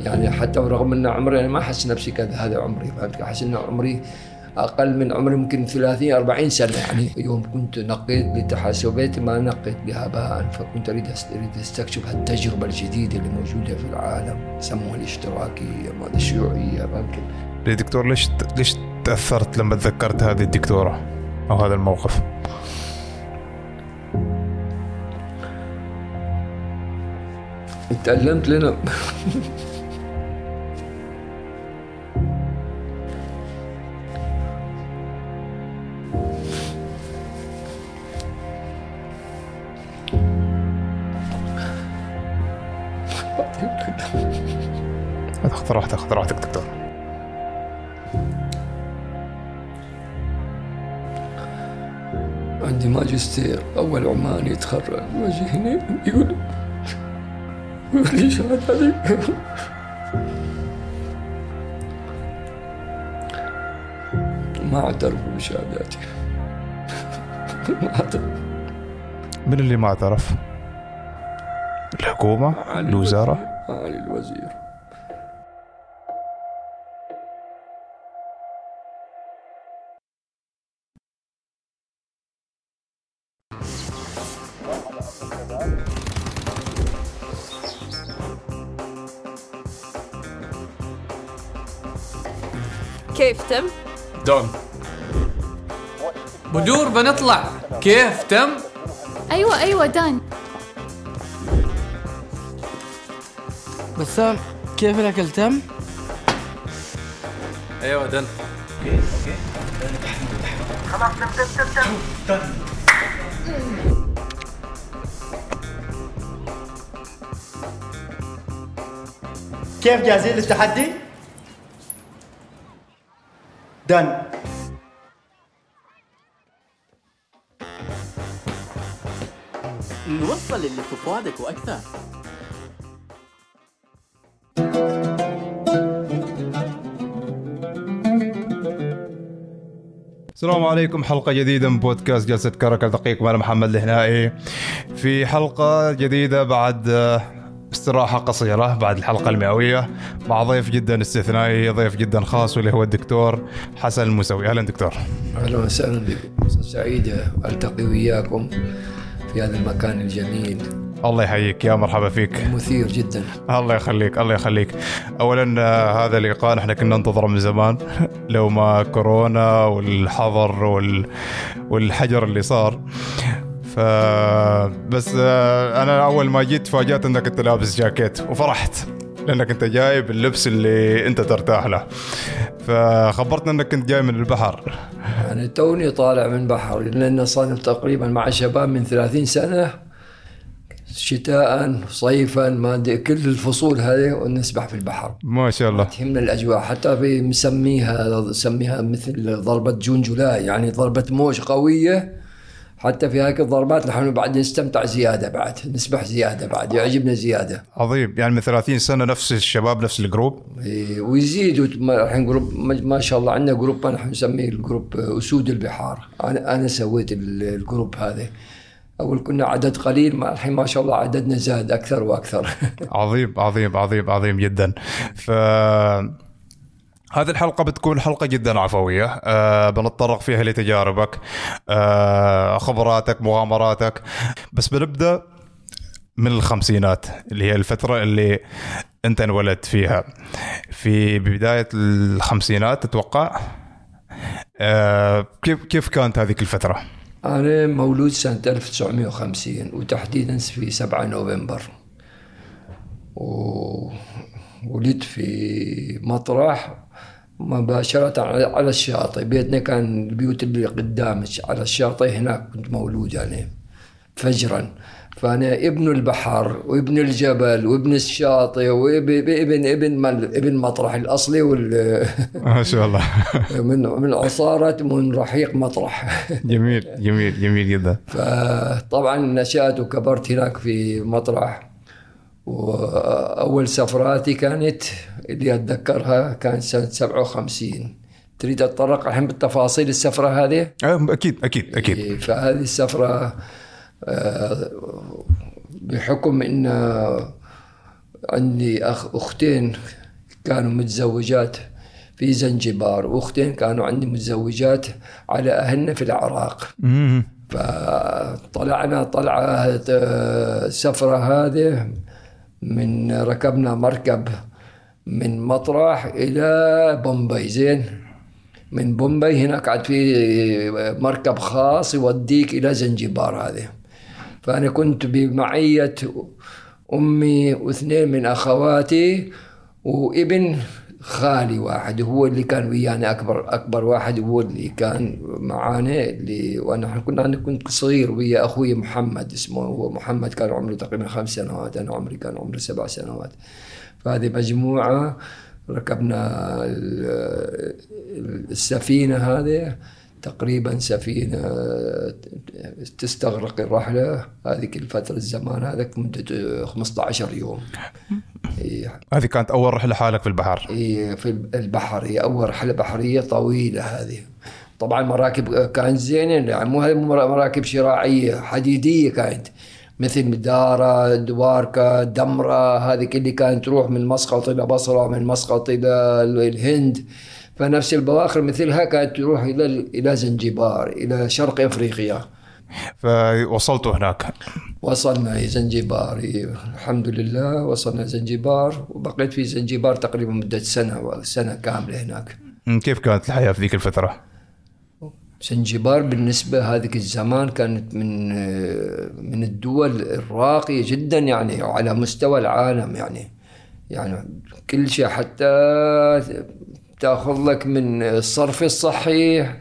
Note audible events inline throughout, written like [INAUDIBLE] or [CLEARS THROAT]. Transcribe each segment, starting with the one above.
يعني حتى رغم أن عمري أنا ما أحس نفسي كذا هذا عمري. فهمت؟ أحس أن عمري أقل من عمري ممكن 30 40 سنة. يعني يوم كنت نقيت لتحاسبات ما نقيت بها هباء فكنت أريد أريد أستكشف التجربة الجديدة اللي موجودة في العالم. سموها الاشتراكية ما الشيوعية. ممكن دكتور ليش ليش تأثرت لما تذكرت هذه الدكتورة أو هذا الموقف؟ تعلمت لنا. [LAUGHS] هنا يقول لي شهادة ما اعترفوا بشهاداتي ما اعترفوا من اللي ما اعترف؟ الحكومة؟ الوزارة؟ دون بدور بنطلع كيف تم؟ أيوه أيوه دان بسام كيف الاكل تم؟ أيوه دن كيف جاهزين للتحدي؟ دن نوصل اللي في فؤادك وأكثر السلام عليكم حلقة جديدة من بودكاست جلسة كركة دقيق مع محمد الهنائي. في حلقة جديدة بعد استراحة قصيرة بعد الحلقة المئوية. مع ضيف جدا استثنائي ضيف جدا خاص واللي هو الدكتور حسن المسوي أهلا دكتور. أهلا وسهلا بكم فرصة سعيدة. ألتقي وياكم في هذا المكان الجميل. الله يحييك. يا مرحبا فيك. مثير جدا. الله يخليك الله يخليك. اولا آه، هذا اللقاء إحنا كنا ننتظره من زمان. لو ما كورونا والحظر وال... والحجر اللي صار. ف بس آه، أنا أول ما جيت فاجأت إنك أنت لابس جاكيت وفرحت لأنك أنت جاي باللبس اللي أنت ترتاح له. فخبرتنا إنك كنت جاي من البحر. أنا توني طالع من بحر لأن صار تقريبا مع شباب من 30 سنة شتاء صيفا ما أدري كل الفصول هذه ونسبح في البحر. ما شاء الله. تهمنا الأجواء حتى في مسميها نسميها مثل ضربة جون جولاي يعني ضربة موج قوية حتى في هيك الضربات نحن بعد نستمتع زيادة بعد نسبح زيادة بعد يعجبنا زيادة. عظيم. يعني من 30 سنة نفس الشباب نفس ال group؟ إيه، ويزيدوا ما- الحين group ما شاء الله عندنا group نحن نسميه ال group أسود البحار. أنا أنا سويت ال- ال group هذا. أول كنا عدد قليل ما الحين ما شاء الله عددنا زاد أكثر وأكثر. [LAUGHS] عظيم عظيم عظيم عظيم جدا. ف هذه الحلقة بتكون حلقة جدا عفوية. أه بنتطرق فيها لتجاربك أه خبراتك مغامراتك. بس بنبدأ من الخمسينات اللي هي الفترة اللي أنت انولدت فيها. في بداية الخمسينات تتوقع أه كيف كيف كانت هذيك الفترة؟ أنا مولود سنة 1950 وتحديدا في 7 نوفمبر. وولدت في مطرح مباشرة على الشاطئ. بيتنا كان البيوت اللي قدامك على الشاطئ هناك كنت مولود أنا فجرا. فأنا ابن البحر وابن الجبل وابن الشاطئ وابن ابن ابن مطرح الأصلي وال [LAUGHS] ما شاء الله. [LAUGHS] من من عصارة من رحيق مطرح. [LAUGHS] جميل جميل جميل جدا. فطبعا نشأت وكبرت هناك في مطرح. وأول سفراتي كانت اللي أتذكرها كانت سنة 57 تريد أتطرق الحين بالتفاصيل السفرة هذه؟ أه، أكيد أكيد أكيد. إيه، فهذه السفرة آه، بحكم أن عندي أخ أختين كانوا متزوجات في زنجبار وأختين كانوا عندي متزوجات على أهلنا في العراق. فطلعنا طلعة آه، سفرة هذه من ركبنا مركب من مطرح إلى بومبي زين؟ من بومبي هناك عاد في مركب خاص يوديك إلى زنجبار هذه. فأنا كنت بمعية أمي واثنين من أخواتي وابن خالي واحد هو اللي كان ويانا أكبر أكبر واحد هو اللي كان معانا اللي وأنا كنا أنا كنت صغير ويا أخوي محمد اسمه هو محمد كان عمره تقريبا خمس سنوات أنا عمري كان عمري سبع سنوات. فهذه مجموعة ركبنا ال- السفينة هذه تقريبا سفينة تستغرق الرحلة هذيك الفترة الزمان هذاك مدة 15 يوم. إيه، هذه كانت أول رحلة حالك في البحر؟ إيه، في البحر. هي أول رحلة بحرية طويلة هذه. طبعا مراكب كانت زينة يعني مو مراكب شراعية حديدية كانت. مثل دارة دواركا دمرة هذه اللي كانت تروح من مسقط إلى بصرة من مسقط إلى الهند. فنفس البواخر مثلها كانت تروح إلى إلى زنجبار إلى شرق أفريقيا. فوصلتوا هناك. وصلنا إلى زنجبار. الحمد لله وصلنا زنجبار. وبقيت في زنجبار تقريبا مدة سنة سنة كاملة هناك. كيف كانت الحياة في ذيك الفترة؟ زنجبار بالنسبة هذيك الزمان كانت من من الدول الراقية جدا يعني على مستوى العالم يعني. يعني كل شيء حتى تأخذ لك من الصرف الصحيح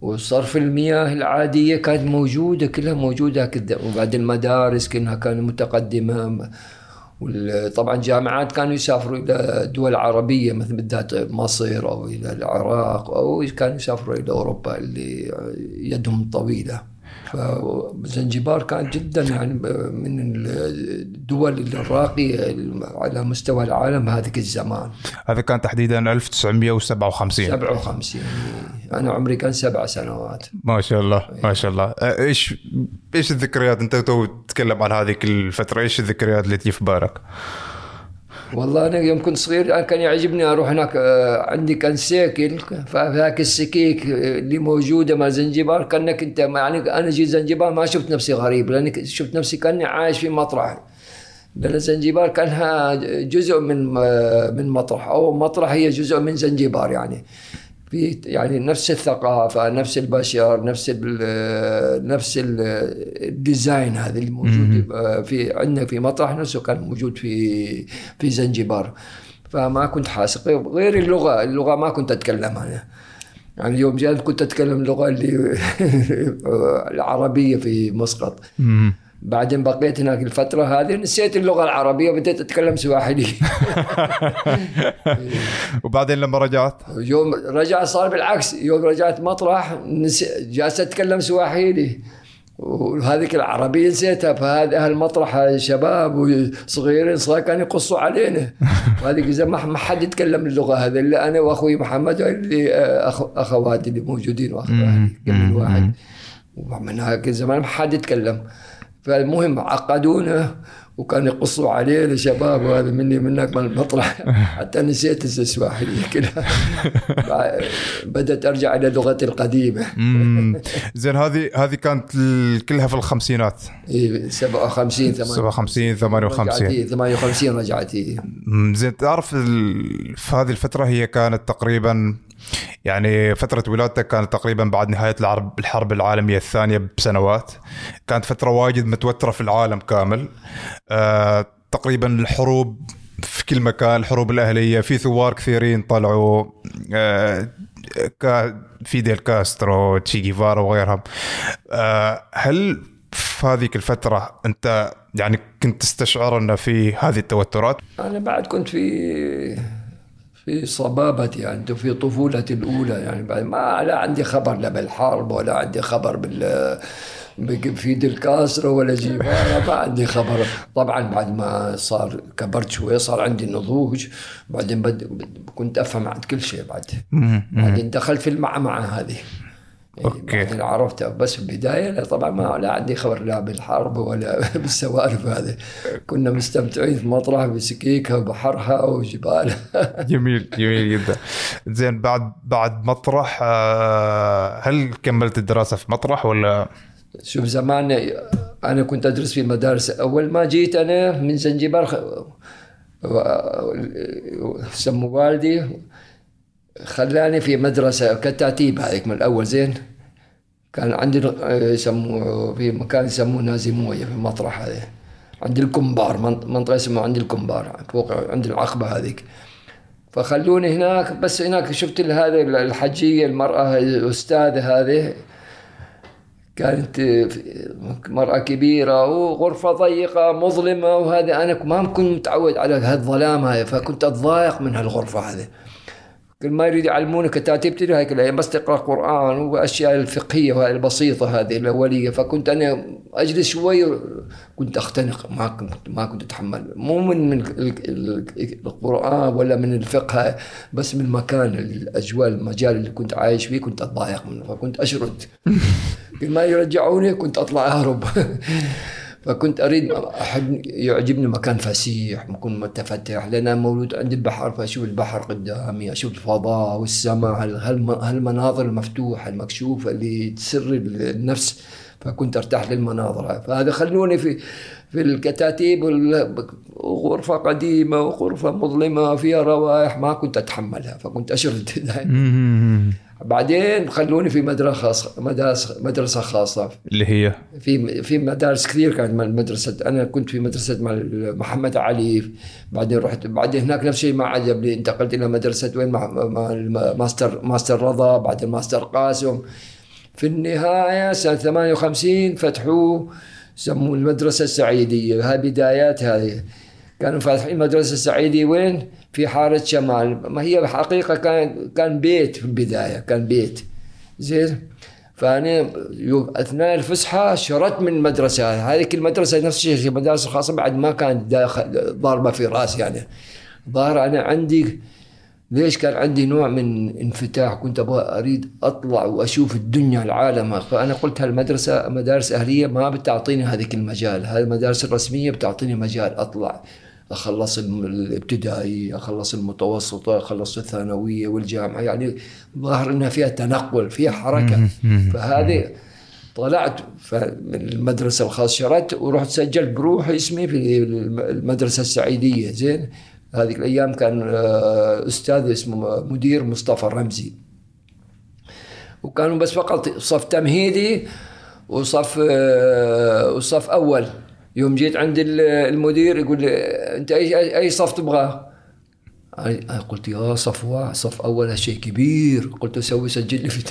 وصرف المياه العادية كانت موجودة كلها موجودة كده وبعد المدارس كلها كانت متقدمة. طبعا جامعات كانوا يسافروا إلى دول عربية مثل بالذات مصر أو إلى العراق أو كانوا يسافروا إلى أوروبا اللي يدهم طويلة. فزنجبار كانت جدا يعني من الدول الراقية على مستوى العالم هذيك الزمان. هذا كان تحديدا 1957 57 أنا عمري كان سبع سنوات. ما شاء الله ما شاء الله. آه، إيش إيش الذكريات؟ أنت تو تتكلم عن هذيك الفترة إيش الذكريات اللي تجي في بالك؟ والله أنا يوم كنت صغير أنا كان يعجبني أروح هناك آه، عندي كان سيكل فهاك السكيك آه، اللي موجودة مع زنجبار كأنك أنت يعني أنا جيت زنجبار ما شفت نفسي غريب لأني شفت نفسي كأني عايش في مطرح. لأن زنجبار كانها جزء من آه، من مطرح أو مطرح هي جزء من زنجبار يعني. في يعني نفس الثقافة نفس البشر نفس ال نفس ال- ال design هذا اللي موجود في عندنا في مطرح نفسه كان موجود في في زنجبار. فما كنت حاسق. غير اللغة اللغة ما كنت اتكلمها أنا. يعني اليوم جاء كنت أتكلم اللغة اللي [LAUGHS] العربية في مسقط. بعدين بقيت هناك الفترة هذه نسيت اللغة العربية وبديت أتكلم سواحلي. [LAUGHS] وبعدين لما رجعت؟ يوم رجع صار بالعكس يوم رجعت مطرح. جالس أتكلم سواحيلي. وهذيك العربية نسيتها فهذا أهل مطرح شباب وصغيرين صغار كانوا يقصوا علينا. [LAUGHS] وهذيك الزمان ما حد يتكلم اللغة هذه إلا أنا وأخوي محمد اللي أخ... أخواتي اللي موجودين وأخواتي كل واحد. ومن هذاك الزمان ما حد يتكلم. فالمهم عقدونا وكانوا يقصوا علينا شباب وهذا مني منك من المطرح. [LAUGHS] حتى نسيت السواحلي [LAUGHS] كلها بعد- بدأت أرجع إلى لغتي القديمة. [LAUGHS] زين هذه هذه كانت كلها في الخمسينات. إيه، 57 57 58 رجعت 58 رجعت إيه. مم، زين تعرف في هذه الفترة هي كانت تقريبا يعني فترة ولادتك كانت تقريبا بعد نهاية الحرب الحرب العالمية الثانية بسنوات. كانت فترة واجد متوترة في العالم كامل. تقريبا الحروب في كل مكان الحروب الأهلية في ثوار كثيرين طلعوا آه فيديل كاسترو تشي جيفارا وغيرهم. آه هل في هذيك الفترة أنت يعني كنت تستشعر أن في هذه التوترات؟ أنا بعد كنت في في صبابتي يعني في طفولتي الأولى يعني ما لا عندي خبر لا بالحرب ولا عندي خبر بال فيدل كاسترو ولا جيفارا ما عندي خبر طبعا بعد ما صار كبرت شوي صار عندي نضوج. بعدين بد... كنت أفهم عن كل شيء بعد. بعدين دخلت في المعمعة هذه. okay. بعدين عرفتها بس في البدايه لا طبعا ما لا عندي خبر لا بالحرب ولا [LAUGHS] بالسوالف هذه. كنا مستمتعين في مطرح بسكيكها وبحرها وجبالها [LAUGHS] جميل جميل جدا. زين بعد بعد مطرح آه، هل كملت الدراسة في مطرح ولا؟ شوف زمان أنا كنت أدرس في مدارس. أول ما جيت أنا من زنجبار سمو والدي خلاني في مدرسة كتاتيب هذيك من الأول زين. كان عندي آه، يسموه في مكان يسموه نازي موية في المطرح هذا. عند الكمبار منط- منطقة اسمها عند الكمبار فوق عند العقبة هذيك. فخلوني هناك بس هناك شفت هذه الحجية المرأة الأستاذة هذه. كانت مرأة كبيرة وغرفة ضيقة مظلمة وهذا أنا ما كنت متعود على هالظلام هاي فكنت أتضايق من هالغرفة هذه. كل ما يريد يعلمونك تدري هيك الأيام بس تقرأ قرآن وأشياء الفقهية وهذه البسيطة هذه الأولية. فكنت أنا أجلس شوي كنت أختنق ما كنت ما كنت أتحمل. مو من من ال- ال- القرآن ولا من الفقه هاي، بس من المكان الأجواء المجال اللي كنت عايش فيه كنت أتضايق منه فكنت أشرد. [LAUGHS] ما يرجعوني كنت أطلع أهرب. [LAUGHS] فكنت أريد احب يعجبني مكان فسيح مكان متفتح لأن أنا مولود عند البحر فأشوف البحر قدامي أشوف الفضاء والسماء هال- هالم- هالمناظر المفتوحه المكشوفه اللي تسر النفس؟ فكنت أرتاح للمناظر. فهذا خلوني في في الكتاتيب وغرفه قديمة وغرفة مظلمة فيها روائح ما كنت أتحملها فكنت أشرد. [LAUGHS] دائما بعدين خلوني في مدرسه خاصه مدرسه مدرسة خاصة. اللي هي؟ في في مدارس كثير كانت مدرسة. أنا كنت في مدرسة مع محمد علي. بعدين رحت بعدين هناك نفس الشيء ما عجبني انتقلت إلى مدرسة وين مع master master رضا بعدين ماستر قاسم. في النهاية سنة 58 فتحوا سموا المدرسة السعيدية. هاي بدايات هذه كانوا فاتحين المدرسة السعيديه وين؟ في حارة شمال. ما هي حقيقة كان كان بيت في البداية كان بيت. زين؟ فأنا يوم أثناء الفسحة شردت من المدرسة هذه هذيك المدرسة نفس الشيء في المدارس الخاصه بعد ما كانت ضاربة في راسي يعني. ظاهر أنا عندي ليش كان عندي نوع من انفتاح؟ كنت أبغى أريد أطلع وأشوف الدنيا العالم. فأنا قلت هالمدرسة مدارس أهلية ما بتعطيني هذيك المجال هذه المدارس الرسمية بتعطيني مجال أطلع. أخلص الابتدائي أخلص المتوسطة أخلص الثانوية والجامعة يعني ظاهر إنها فيها تنقل فيها حركة. فهذه طلعت من المدرسة الخاص شردت ورحت سجلت بروحي اسمي في الم- المدرسة السعيدية. زين؟ هذيك الأيام كان آه، أستاذ اسمه مدير مصطفى الرمزي. وكانوا بس فقط صف تمهيدي وصف آه، وصف أول. يوم جيت عند ال- المدير يقول لي أنت اي اي صف تبغاه؟ قلت يا صفوة صف أول هالشيء كبير. قلت سوي سجل لي في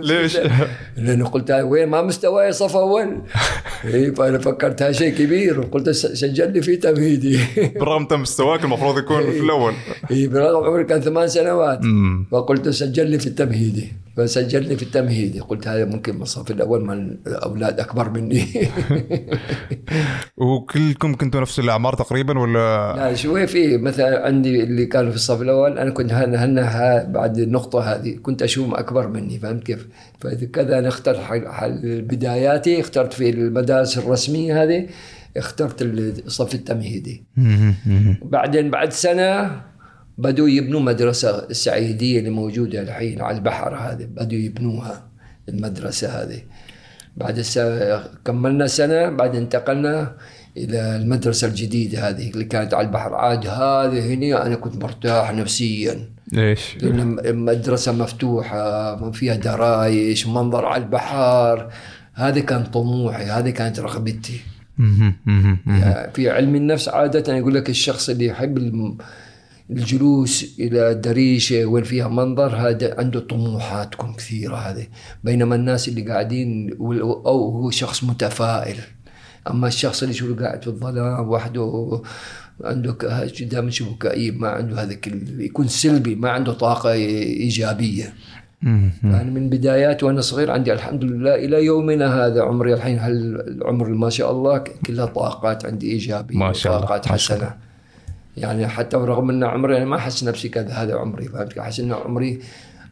[LAUGHS] ليش؟ لأنه قلت وين ما مستواي صف أول [LAUGHS] إيه فأنا فكرت هذا شيء كبير. وقلت س- سجل لي في تمهيدي. [LAUGHS] بالرغم انت مستواك المفروض يكون في الأول. إيه برغم عمري كان ثمان سنوات. فقلت سجل لي في التمهيدي. فسجلني في التمهيدي. قلت هذا ممكن من الصف الأول من أولاد أكبر مني. وكلكم كنتوا نفس الاعمار تقريبا ولا؟ لا شوي في مثلا عندي اللي كانوا في الصف الأول أنا كنت هنا بعد النقطة هذه كنت اشوفهم أكبر مني فهمت كيف؟ فكذا أنا اخترت حل- بداياتي اخترت في المدارس الرسمية هذه اخترت الصف التمهيدي. بعدين بعد سنة بدوا يبنوا مدرسة السعيدية اللي موجودة الحين على البحر هذه بدوا يبنوها المدرسة هذه. بعد كملنا سنة بعد انتقلنا إلى المدرسة الجديدة هذه اللي كانت على البحر. عاد هذه هنا أنا كنت مرتاح نفسيا. ليش؟ لأن المدرسة مفتوحة ما فيها درايش منظر على البحر. هذا كان طموحي هذه كانت رغبتي. يعني في علم النفس عادة يقول لك الشخص اللي يحب الجلوس إلى دريشة وين فيها منظر هذا عنده طموحات تكون كثيرة هذه. بينما الناس اللي قاعدين أو هو شخص متفائل. أما الشخص اللي شو قاعد في الظلام وحده عنده دائما نشوفه كئيب ما عنده هذاك ال- يكون سلبي ما عنده طاقة إيجابية. مهم. فأنا من بدايات وأنا صغير عندي الحمد لله إلى يومنا هذا عمري الحين هالعمر ما شاء الله كلها طاقات عندي إيجابية ما شاء الله، طاقات حسنة. يعني حتى رغم إن عمري أنا ما أحس نفسي كذا هذا عمري. فهمت؟ أحس إن عمري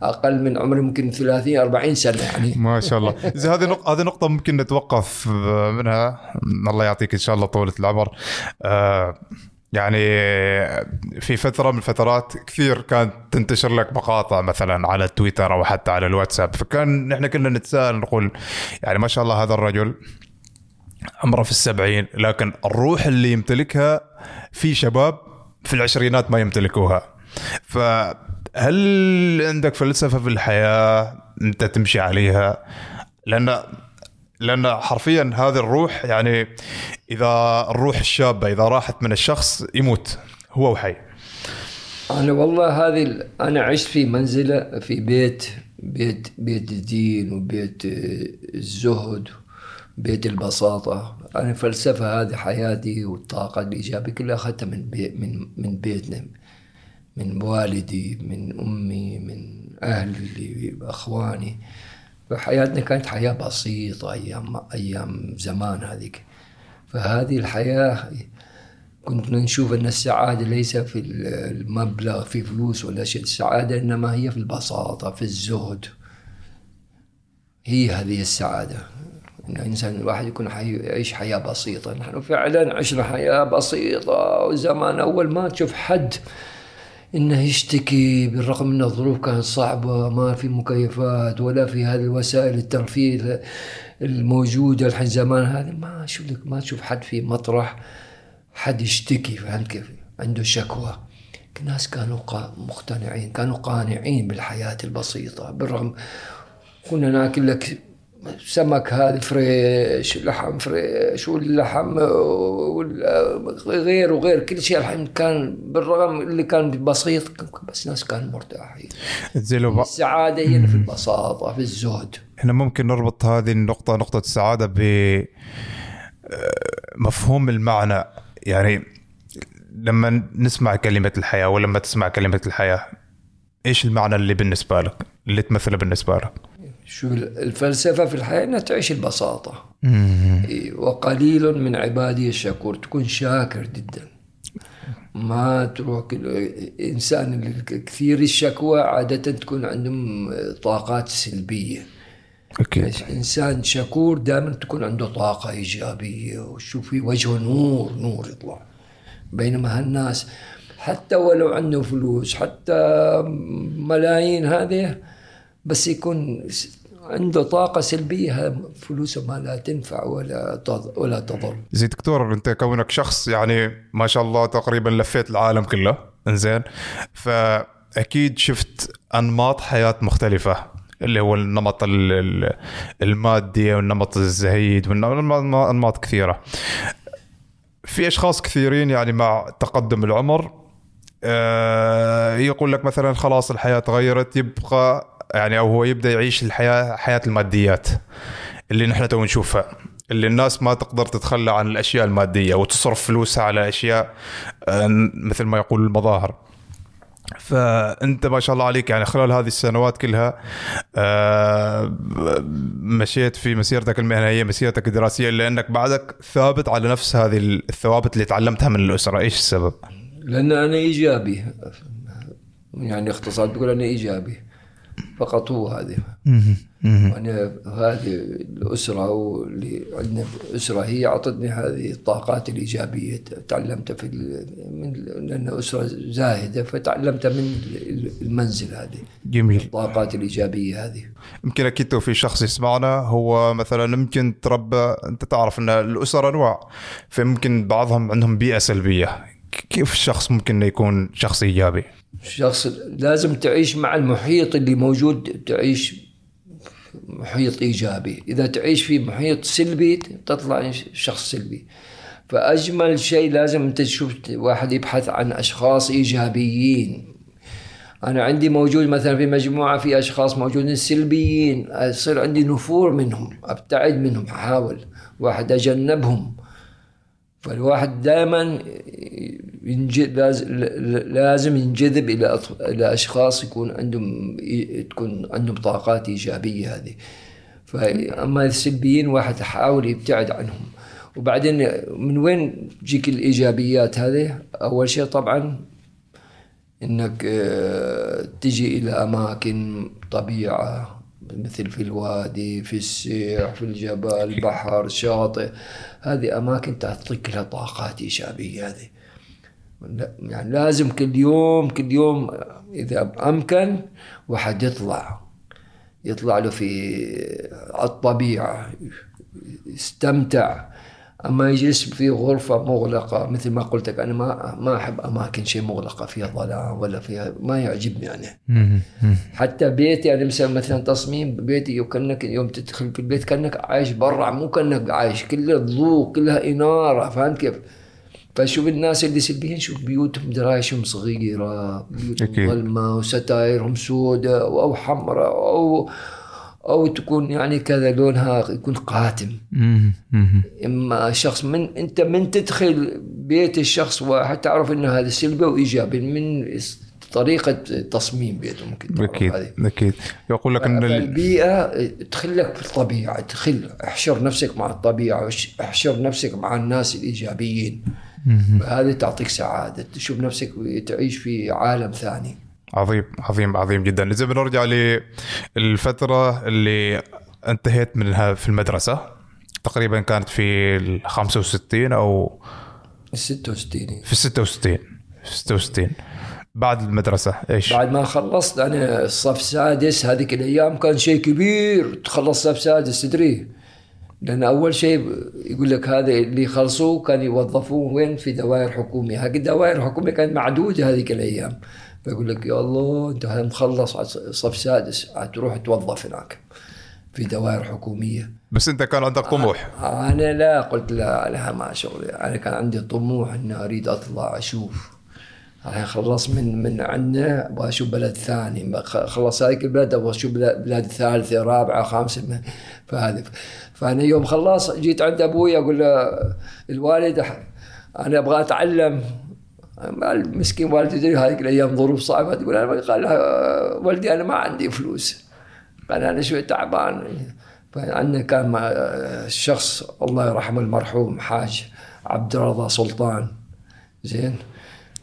أقل من عمري ممكن 30 40 سنة يعني. ما شاء الله. زي هذه نقطة هذه نقطة ممكن نتوقف منها. الله يعطيك إن شاء الله طولة العمر. آه يعني في فترة من الفترات كثير كانت تنتشر لك مقاطع مثلا على تويتر أو حتى على الواتساب. فكان نحن كنا نتساءل نقول يعني ما شاء الله هذا الرجل عمره في السبعين لكن الروح اللي يمتلكها في شباب في العشرينات ما يمتلكوها. فهل عندك فلسفة في الحياة أنت تمشي عليها؟ لأن لأن حرفيا هذه الروح يعني إذا الروح الشابة إذا راحت من الشخص يموت هو وحي. أنا والله هذه أنا عشت في منزلة في بيت بيت بيت الدين وبيت آه، الزهد بيت البساطة. أنا الفلسفه هذه حياتي والطاقة الايجابيه كلها أخذتها من بي من من بيتنا. من والدي من أمي من أهلي أخواني. فحياتنا كانت حياة بسيطة أيام أيام زمان هذيك. فهذه الحياة كنا نشوف أن السعادة ليس في المبلغ في فلوس ولا شيء. السعادة إنما هي في البساطة في الزهد. هي هذه السعادة. إن الإنسان الواحد يكون حي... يعيش حياة بسيطة. نحن فعلا عشنا حياة بسيطة. وزمان أول ما تشوف حد إنه يشتكي بالرغم إن الظروف كانت صعبة ما في مكيفات ولا في هذه الوسائل الترفيه الموجودة الحين زمان هذا ما أشوف لك ما تشوف حد في مطرح حد يشتكي فهمت كيف؟ عنده شكوى. الناس كانوا مقتنعين كانوا قانعين بالحياة البسيطة بالرغم كنا ناكل لك سمك هذا فريش لحم فريش واللحم وغير وغير كل شيء الحين كان بالرغم اللي كان بسيط بس ناس كانوا مرتاحين. زي السعادة هي في البساطة في الزهد إحنا ممكن نربط هذه النقطة نقطة السعادة ب آه، مفهوم المعنى. يعني لما نسمع كلمة الحياة ولما تسمع كلمة الحياة إيش المعنى اللي بالنسبة لك؟ اللي تمثله بالنسبة لك؟ شو الفلسفة في الحياة أنها تعيش البساطة. إيه، وقليل من عبادي الشكور تكون شاكر جدا. ما تروح اللي كثير الشكوى عادة تكون عندهم طاقات سلبية. أوكي. إنسان شكور دائما تكون عنده طاقة إيجابية وشوف في وجهه نور نور يطلع. بينما هالناس حتى ولو عنده فلوس حتى ملايين هذه بس يكون عنده طاقة سلبية فلوسه ما لا تنفع ولا ولا تضر. زي دكتور انت كونك شخص يعني ما شاء الله تقريبا لفيت العالم كله انزين. فأكيد شفت أنماط حياة مختلفة اللي هو النمط ال- ال- المادي والنمط الزهيد والانماط كثيرة. في أشخاص كثيرين يعني مع تقدم العمر آه، يقول لك مثلا خلاص الحياة تغيرت يبقى يعني أو هو يبدأ يعيش الحياة حياة الماديات اللي نحن تو نشوفها اللي الناس ما تقدر تتخلى عن الأشياء المادية وتصرف فلوسها على أشياء آه، مثل ما يقول المظاهر. فأنت ما شاء الله عليك يعني خلال هذه السنوات كلها آه، مشيت في مسيرتك المهنية مسيرتك الدراسية لانك بعدك ثابت على نفس هذه الثوابت اللي تعلمتها من الأسرة. إيش السبب؟ لأن أنا إيجابي. يعني اختصار تقول أنا إيجابي. فقط هو هذه وأنا هذه الأسرة واللي عندنا أسرة هي أعطتني هذه الطاقات الإيجابية. تعلمتها في من لأن أسرة زاهدة فتعلمتها من المنزل هذه. جميل. الطاقات الإيجابية هذه. يمكن أكيد في شخص يسمعنا. هو مثلا يمكن تربى أنت تعرف أن الاسر أنواع فيمكن بعضهم عندهم بيئة سلبية. كيف الشخص ممكن يكون شخص إيجابي؟ شخص لازم تعيش مع المحيط اللي موجود تعيش محيط إيجابي. إذا تعيش في محيط سلبي تطلع شخص سلبي. فأجمل شيء لازم أنت تشوف واحد يبحث عن أشخاص إيجابيين. أنا عندي موجود مثلا في مجموعة في أشخاص موجودين سلبيين. يصير عندي نفور منهم أبتعد منهم أحاول واحد أجنبهم. فالواحد دائما لازم ينجذب إلى إلى أشخاص يكون عندهم تكون عندهم طاقات إيجابية هذه. فأما السلبيين واحد يحاول يبتعد عنهم. وبعدين من وين تجيك الإيجابيات هذه؟ أول شيء طبعا إنك آه، تجي إلى أماكن طبيعة مثل في الوادي في السيح في الجبل بحر شاطئ. هذه أماكن تعطيك لها طاقات إيجابية هذه. يعني لازم كل يوم كل يوم إذا امكن واحد يطلع يطلع له في على الطبيعة يستمتع أما يجلس في غرفة مغلقة مثل ما قلت لك أنا ما ما أحب أماكن شيء مغلقة فيها ظلام ولا فيها ما يعجبني يعني. حتى بيتي أنا مثلا مثلا تصميم بيتي كأنك يوم تدخل في البيت كأنك عايش برا مو كأنك عايش كله ضوء كلها إنارة فهمت كيف؟ فشوف الناس اللي سلبيين شوف بيوتهم درايشهم صغيرة بيوتهم أكيد. ظلمة وستايرهم سوداء أو حمراء أو أو تكون يعني كذا لونها يكون قاتم. إما شخص من أنت من تدخل بيت الشخص واحد تعرف إنه هذا سلبي وإيجابي من طريقة تصميم بيته ممكن هذه. أكيد يقول لك ال- البيئة تخلك في الطبيعة تخل احشر نفسك مع الطبيعة احشر نفسك مع الناس الإيجابيين هذه تعطيك سعادة تشوف نفسك تعيش في عالم ثاني. عظيم عظيم عظيم جدا. إذا بنرجع للفترة اللي انتهيت منها في المدرسة تقريبا كانت في ال 65 أو 66 في ال 66 في 66 بعد المدرسة إيش؟ بعد ما خلصت أنا الصف سادس هذيك الأيام كان شيء كبير. تخلص صف سادس تدري؟ لأن أول شيء يقول لك هذا اللي يخلصوه كان يوظفوه وين؟ في دوائر حكومية. هذه الدوائر الحكومية كانت معدودة هذيك الأيام. فيقول لك يا الله أنت مخلص صف سادس تروح توظف هناك في دوائر حكومية. بس أنت كان عندك طموح. أنا لا قلت لا لها ما شغلي أنا كان عندي طموح إني أريد أطلع أشوف خلص من من عندنا أبغى أشوف بلد ثاني. خلص هذيك البلد أبغى أشوف بلاد ثالثة رابعة خامسة فهذه. فأنا يوم خلص جيت عند أبوي أقول له الوالد أنا أبغى أتعلم. المسكين والدي تدري هذيك الأيام ظروف صعبة. تقول أنا قال لها ولدي أنا ما عندي فلوس. قال أنا شوي تعبان. فعندنا كان الشخص الله يرحمه المرحوم حاج عبد الرضا سلطان. زين؟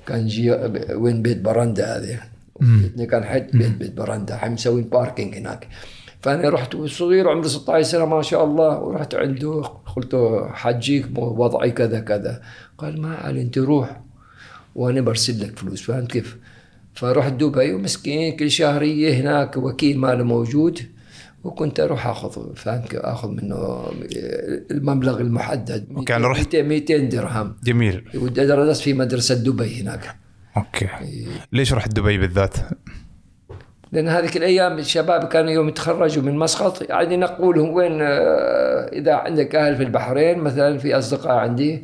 كان جي وين بيت برندا هذه. بيتنا كان حد بيت بيت برندا الحين مسوين parking هناك. فأنا رحت صغير عمري 16 سنة ما شاء الله ورحت عنده قلت له حجيك وضعي كذا كذا. قال ما علي أنت روح وأنا برسل لك فلوس. فهمت كيف؟ فرحت دبي ومسكين كل شهرية هناك وكيل ماله موجود. وكنت أروح أخذ كيف؟ أخذ منه المبلغ المحدد. وكان رحت- 200 200 درهم. جميل. ودرست في مدرسة دبي هناك. أوكي. ليش رحت دبي بالذات؟ لأن هذيك الأيام الشباب كانوا يوم يتخرجوا من مسقط يعني ينقولهم وين آه، إذا عندك أهل في البحرين مثلا في أصدقاء عندي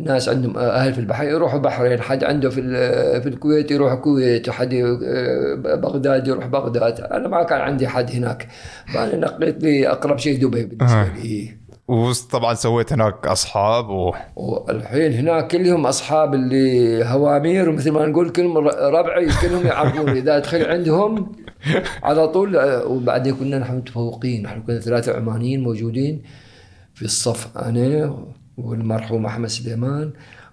ناس عندهم أهل في البحرين يروحوا بحرين. حد عنده في ال- في الكويت يروح الكويت وحد آه، بغداد يروح بغداد. أنا ما كان عندي حد هناك. فأنا نقيت لي أقرب شيء دبي بالنسبة آه. لي. وطبعا سويت هناك أصحاب و... والحين هناك كلهم أصحاب اللي هوامير مثل ما نقول كلهم ربعي كلهم يعرفون إذا ادخل عندهم على طول آه، وبعدين كنا نحن متفوقين. نحن كنا ثلاثة عمانيين موجودين في الصف أنا والمرحوم أحمد سليمان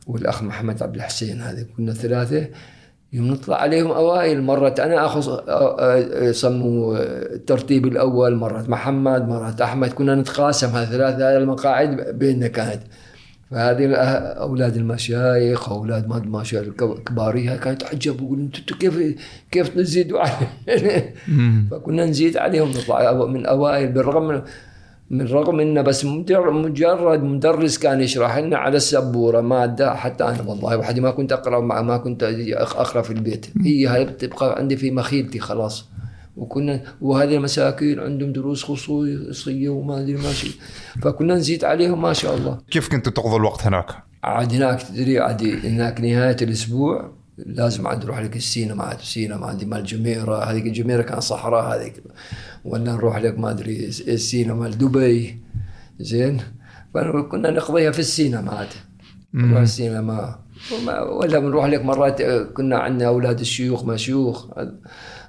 والأخ محمد عبد الحسين هذه كنا ثلاثة. يوم نطلع عليهم أوائل مرة أنا اخذ يسموا الترتيب الأول مرة محمد مرة أحمد. كنا نتقاسم هذه ثلاثة المقاعد بيننا كانت. فهذه أولاد المشايخ أولاد ما المشايخ الكباريه كانت تعجب يقول أنتم كيف كيف تزيدوا علينا؟ فكنا نزيد عليهم نطلع من أوائل بالرغم من من رغم إنه بس مجرد مدرس كان يشرح لنا على السبورة مادة حتى أنا والله وحدي ما كنت أقرأ مع ما كنت أقرأ في البيت. هي هاي بتبقى عندي في مخيلتي خلاص. وكنا وهذه المساكين عندهم دروس خصوصيه وما أدري ماشي فكنا نزيد عليهم ما شاء الله. كيف كنتوا تقضوا الوقت هناك؟ عاد هناك تدري عاد هناك نهاية الأسبوع لازم عاد نروح لك السينما عاد السينما عندي مال جميرة هذيك الجميره كان صحراء هذيك. ولا نروح لك ما أدري السينما مال دبي. زين؟ فكنا نقضيها في السينما عاد. نروح السينما. ولا بنروح لك مرات آه، كنا عندنا أولاد الشيوخ مشيوخ.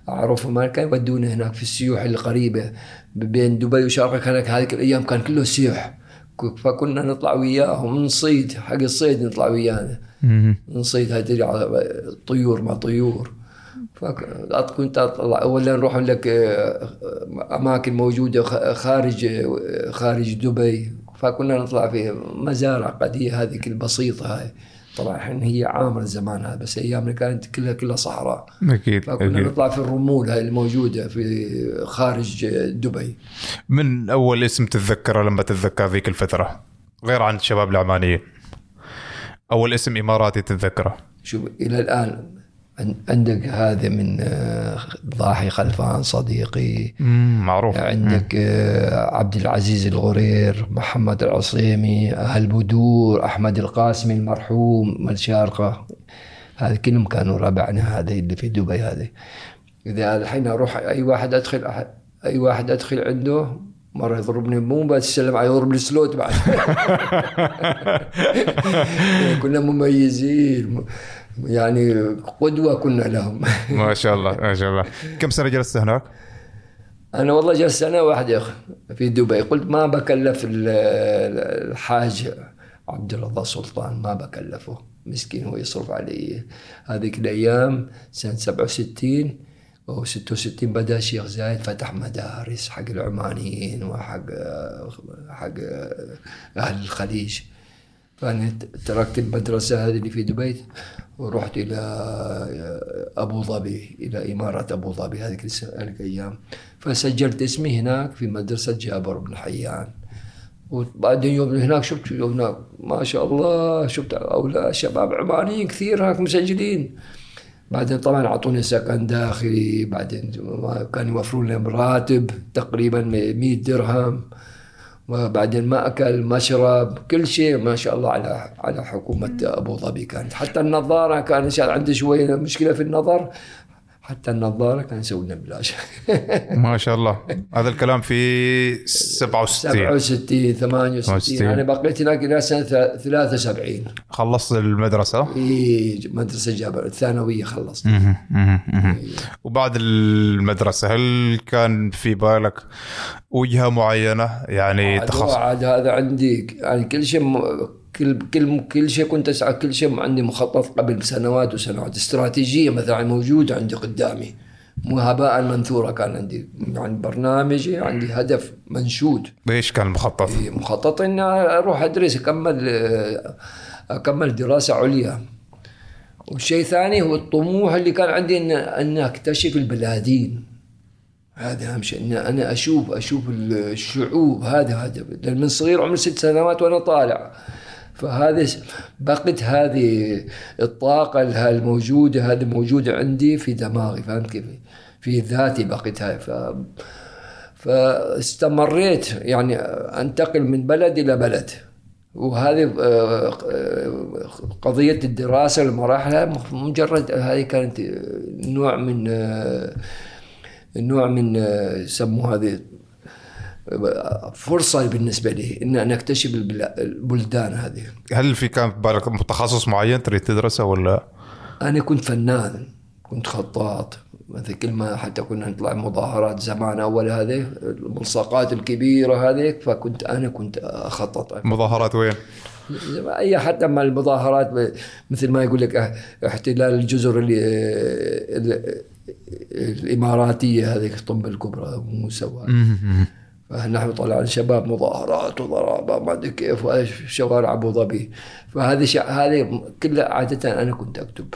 أعرفهم ما كانوا يودونا هناك في السيوح القريبة بين دبي وشارقه كانت هذيك الأيام كان كله سيوح. فكنا نطلع وياهم نصيد حق الصيد نطلع ويانا. نصيد هذه على طيور مع طيور. فكنت اطلع ولا نروح لك آه، أماكن موجودة خارج آه، خارج دبي. فكنا نطلع في مزارع قديمة هذه البسيطة هاي. طبعا الحين هي عامر زمان هذا بس أيامنا كانت كلها كلها صحراء. أكيد فكنا نطلع في الرمول هاي الموجودة في خارج دبي. من أول اسم تتذكره لما تتذكر ذيك الفترة؟ غير عن الشباب العمانيين أول اسم إماراتي تتذكره؟ شوف إلى الآن عندك هذا من آه، ضاحي خلفان صديقي. معروف. عندك آه، عبد العزيز الغرير محمد العصيمي أهل بدور أحمد القاسمي المرحوم من الشارقة هذه كلهم كانوا ربعنا هذه اللي في دبي هذه. إذا الحين أروح أي واحد أدخل أي واحد أدخل عنده مرة يضربني مو بس سلم علي يضرب لي سلوت بعد. [LAUGHS] [LAUGHS] كنا مميزين. يعني قدوة كنا لهم. [LAUGHS] ما شاء الله ما شاء الله. كم سنة جلست هناك؟ أنا والله جلست سنه واحدة في دبي. قلت ما بكلف ال- الحاج عبد الرضا سلطان ما بكلفه. مسكين هو يصرف علي. هذيك الأيام سنة 67 أو 66 بدأ الشيخ زايد فتح مدارس حق العمانيين وحق حق أهل الخليج. فأنا تركت المدرسة هذه اللي في دبي. ورحت إلى أبو ظبي إلى إمارة أبو ظبي هذيك الأيام. فسجلت اسمي هناك في مدرسة جابر بن حيان وبعدين يوم هناك شفت يوم هناك ما شاء الله شفت أولاد شباب عمانيين كثير هناك مسجلين. بعدين طبعا أعطوني سكن داخلي بعدين كانوا يوفرون لي راتب تقريبا 100 درهم. وبعدين مأكل مشرب كل شيء ما شاء الله على على حكومة أبو ظبي كانت. حتى النظارة كان عندي شوية مشكلة في النظر. حتى النظارة كان يسوي لنا بلاش. [LAUGHS] ما شاء الله. هذا الكلام في 67 67 68 68. أنا بقيت هناك إلى سنة 73 خلصت المدرسة؟ في مدرسة جابر الثانوية خلصت. وبعد المدرسة هل كان في بالك وجهة معينة؟ يعني تخصص عاد هذا عندي يعني كل شيء م- كل كل كل شيء كنت اسعى كل شيء عندي مخطط قبل سنوات وسنوات. استراتيجية مثلا موجودة عندي قدامي. مو هباء منثوره كان عندي. يعني برنامجي عندي هدف منشود. إيش كان المخطط؟ مخطط إني أروح أدرس أكمل أكمل دراسة عليا. والشيء ثاني هو الطموح اللي كان عندي ان إن أكتشف البلادين. هذا أهم شيء. إن أنا أشوف أشوف الشعوب. هذا هذا لأن من صغير عمري ست سنوات وأنا طالع. فهذه بقت هذه الطاقة الها- الموجودة هذه موجودة عندي في دماغي فهمت كيف؟ في ذاتي بقت هاي ف فاستمريت يعني أنتقل من بلد إلى بلد وهذه آه، آه، قضية الدراسة المراحل مجرد هذه كانت نوع من آه، نوع من يسموه هذه فرصة بالنسبة لي إن أنا أكتشف البلا- البلدان هذه. هل في كان بالك تخصص معين تريد تدرسه ولا؟ أنا كنت فنان كنت خطاط. مثل كل ما حتى كنا نطلع مظاهرات زمان أول هذه الملصقات الكبيرة هذه فكنت أنا كنت أخطط. مظاهرات وين؟ أي حتى مع المظاهرات مثل ما يقول لك اه- احتلال الجزر اللي ال- الإماراتية هذه الطب الكبرى مو سوا فنحن طلعنا شباب مظاهرات وضرابة ما أدري كيف شوارع أبو ظبي. فهذه شع... هذه كلها عادة أنا كنت أكتب.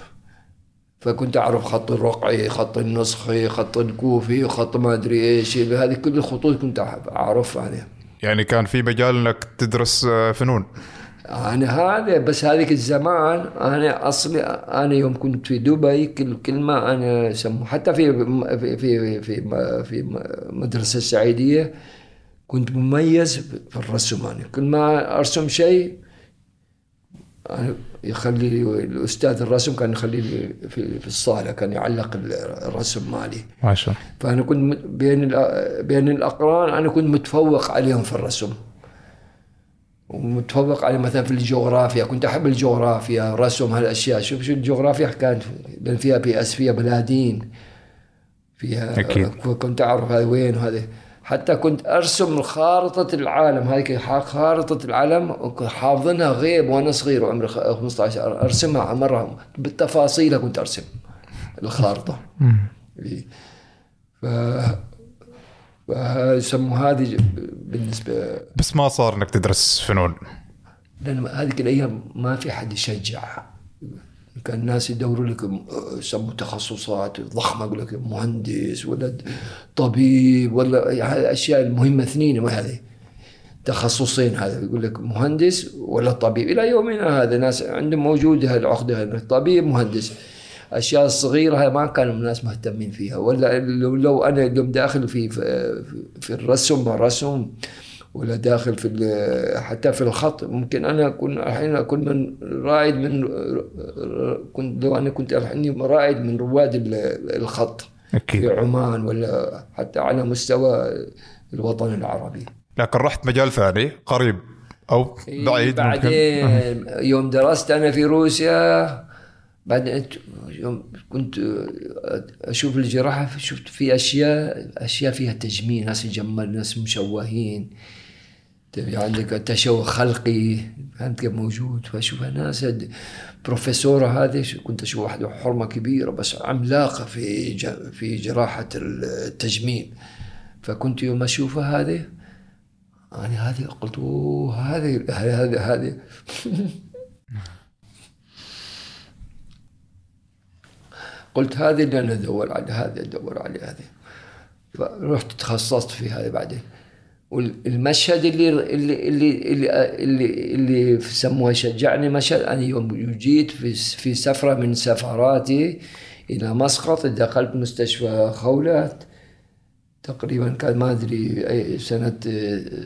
فكنت أعرف خط الرقعي خط النسخي خط الكوفي خط ما أدري إيش هذه كل الخطوط كنت اعرفها يعني يعني كان في مجال إنك تدرس آه، فنون. أنا هذا بس هذيك الزمان أنا أصلي أنا يوم كنت في دبي كل كلمه أنا سمو حتى في في في في, في مدرسة السعيديه كنت مميز في الرسم أنا كل ما أرسم شيء أنا يخلي لي الأستاذ الرسم كان يخلي لي في, في الصالة كان يعلق الرسم مالي. ما شاء الله. فأنا كنت بين بين الأقران أنا كنت متفوق عليهم في الرسم. ومتفوق عليه مثلا في الجغرافيا كنت أحب الجغرافيا رسم هالأشياء. شوف شو الجغرافيا كانت لأن فيها بي إس فيها بلادين فيها أكيد. كنت أعرف هذا وين وهذا. حتى كنت أرسم خارطة العالم. هذه خارطة العالم حافظنها غيب وأنا صغير وعمري خ- 15 أرسمها مرة. بالتفاصيل كنت أرسم الخارطة. إيه. ف فيسموا هذه بالنسبة بس ما صار إنك تدرس فنون. لأن هذيك الأيام ما في حد يشجع. كان الناس يدوروا لك يسموا تخصصات ضخمة يقول لك مهندس ولا طبيب ولا الاشياء المهمة اثنين ما هذه؟ تخصصين هذا يقول لك مهندس ولا طبيب. إلى يومنا هذا ناس عندهم موجوده العقدة طبيب مهندس. الاشياء الصغيره هاي ما كانوا الناس مهتمين فيها. ولا لو, لو أنا اليوم داخل في في, في الرسم الرسم ولا داخل في حتى في الخط. ممكن أنا أكون الحين أكون من رائد من كنت لو أنا كنت الحين رائد من رواد ال- الخط. أكيد. في عمان ولا حتى على مستوى الوطن العربي. لكن رحت مجال ثاني قريب أو بعيد ممكن؟ بعدين يوم درست أنا في روسيا بعدين يوم كنت أشوف الجراحة شفت في أشياء أشياء فيها تجميل ناس يجمل ناس مشوهين. تبي عندك تشوه خلقي فهمت كيف موجود. فاشوف ناس هاد- بروفيسورة هذه كنت أشوف واحدة حرمة كبيرة بس عملاقة في في جراحة التجميل. فكنت يوم أشوفها هذه أنا هذه قلت أوه هذه هذه هذه [LAUGHS] قلت هذه اللي أنا أدور على هذه أدور على هذه. فرحت تخصصت في هذه بعدين. والمشهد اللي اللي اللي اللي اللي, اللي سموه شجعني مشهد أنا يوم جيت في في سفرة من سفراتي إلى مسقط دخلت مستشفى خولات تقريبا كان ما أدري أي سنة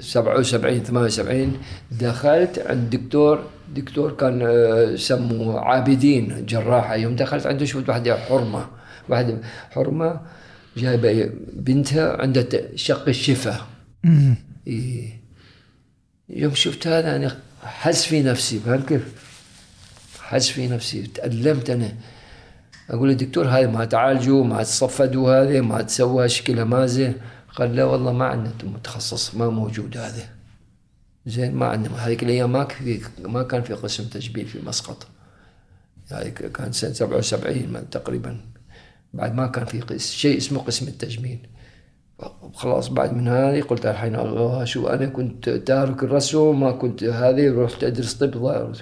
77 78 دخلت عند دكتور دكتور كان آه، يسموه عابدين جراحة يوم دخلت عنده شفت واحدة حرمة واحدة حرمة جايبة بنتها عندها شق الشفه. يوم شفت هذا أنا حس في نفسي فهمت كيف؟ حس في نفسي تألمت أنا. أقول للدكتور هذه ما تعالجوا ما تصفدوا هذه ما تسوى شكلها ما زين. قال لا والله ما عندنا متخصص ما موجود هذا. زين ما عندنا. هذيك الأيام ما في ما كان في قسم تجميل في مسقط. هذه كان سنة 77 ما- تقريبا. بعد ما كان في شيء اسمه قسم التجميل. خلاص بعد من هذه قلت الحين الله شو أنا كنت تارك الرسم ما كنت هذه رحت أدرس طب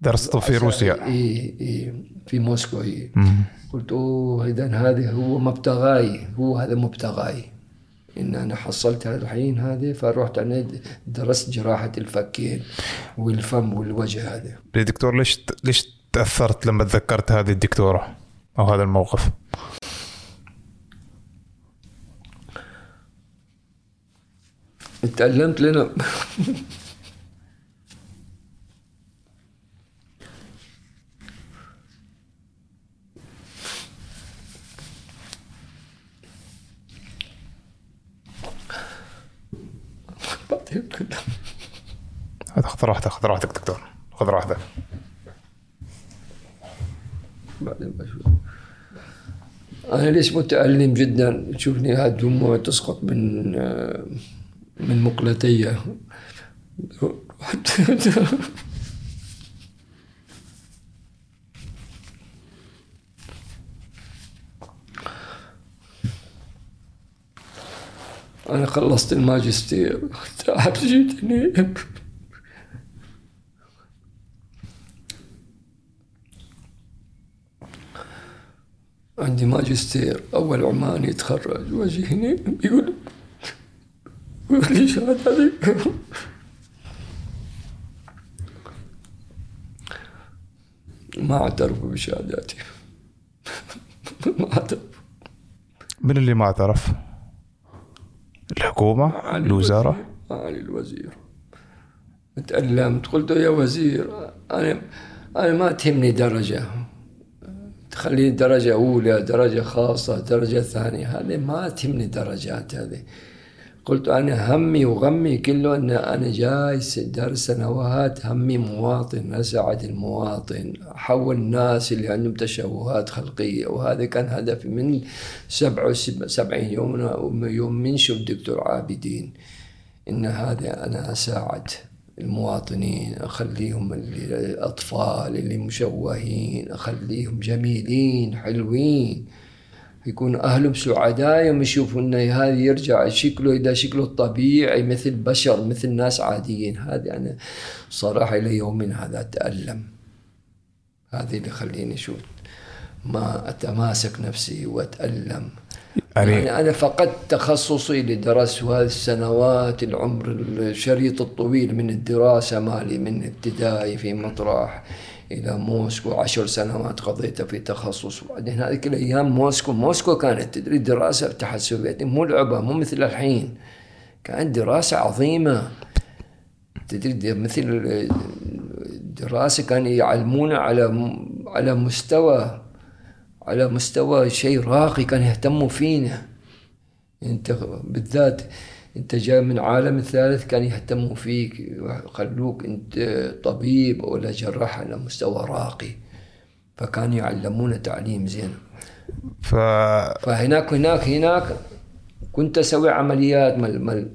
درست في روسيا. إي إي في موسكو إي. قلت أوه اذا هذه هو مبتغاي هو هذا مبتغاي. إن أنا حصلت الحين هذه فرحت أنا درست جراحة الفكين والفم والوجه هذا دكتور ليش ليش تأثرت لما تذكرت هذه الدكتورة أو هذا الموقف؟ تعلمت لنا. خذ راحتك خذ راحتك دكتور. خذ راحتك. بعدين بشوف. أنا ليش متألم جدا؟ تشوفني هذه الدموع تسقط من آه، من مقلتي أنا خلصت الماجستير. تعبت جيتني. عندي ماجستير. أول عماني يتخرج. وجهني يقول [LAUGHS] ما اعترفوا بشهاداتي [LAUGHS] ما اعترفوا من اللي ما اعترف؟ الحكومة؟ علي الوزارة؟ الوزير. علي الوزير تألمت قلت له يا وزير أنا أنا ما تهمني درجة تخليني درجة أولى درجة خاصة درجة ثانية هذه ما تهمني درجات هذه قلت أنا همي وغمي كله أن أنا جاي دار سنوات همي مواطن أساعد المواطن أحول الناس اللي عندهم تشوهات خلقية. وهذا كان هدفي من سبعة وسبعين يوم يوم من شوف دكتور عابدين إن هذا أنا أساعد المواطنين أخليهم الأطفال اللي مشوهين أخليهم جميلين حلوين. يكون أهلهم سعداء يوم يشوفوا إنه هذا يرجع شكله إذا شكله الطبيعي مثل بشر مثل ناس عاديين. هذه أنا صراحة إلى يومنا هذا أتألم. هذه اللي خليني شوف ما أتماسك نفسي وأتألم. يعني- يعني أنا فقدت تخصصي اللي درسته هذه السنوات العمر الشريط الطويل من الدراسة مالي من ابتدائي في مطرح. إلى موسكو عشر سنوات قضيتها في تخصص وبعدين هذيك الأيام موسكو موسكو كانت تدري دراسة الاتحاد السوفيتي مو لعبة مو مثل الحين. كانت دراسة عظيمة. تدري مثل الدراسة كانوا يعلمونا على على مستوى على مستوى شيء راقي كانوا يهتموا فينا. انت بالذات انت جاي من عالم الثالث كان يهتموا فيك يخلوك انت طبيب ولا جراح على مستوى راقي. فكانوا يعلمونا تعليم زين. ف فهناك هناك هناك كنت أسوي عمليات مال مال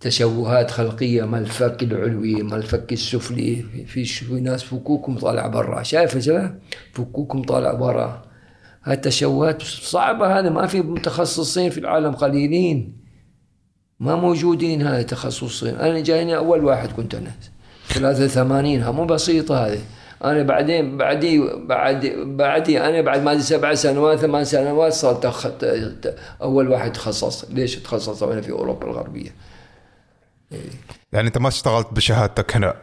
تشوهات خلقية مال الفك العلوي مال الفك السفلي. في- في شوي ناس فكوكم طالع برا. شايف شباب فكوكم طالع برا. هاي التشوهات صعبة هذا ما في متخصصين في العالم قليلين. ما موجودين هاي تخصصين. أنا جايني أول واحد كنت أنا. 83 ها مو بسيطة هذه. أنا بعدين بعدي بعد بعدي أنا بعد ما سبع سنوات ثمان سنوات صرت أول واحد تخصص. ليش تخصص أنا في أوروبا الغربية؟ يعني أنت ما اشتغلت بشهادتك هنا؟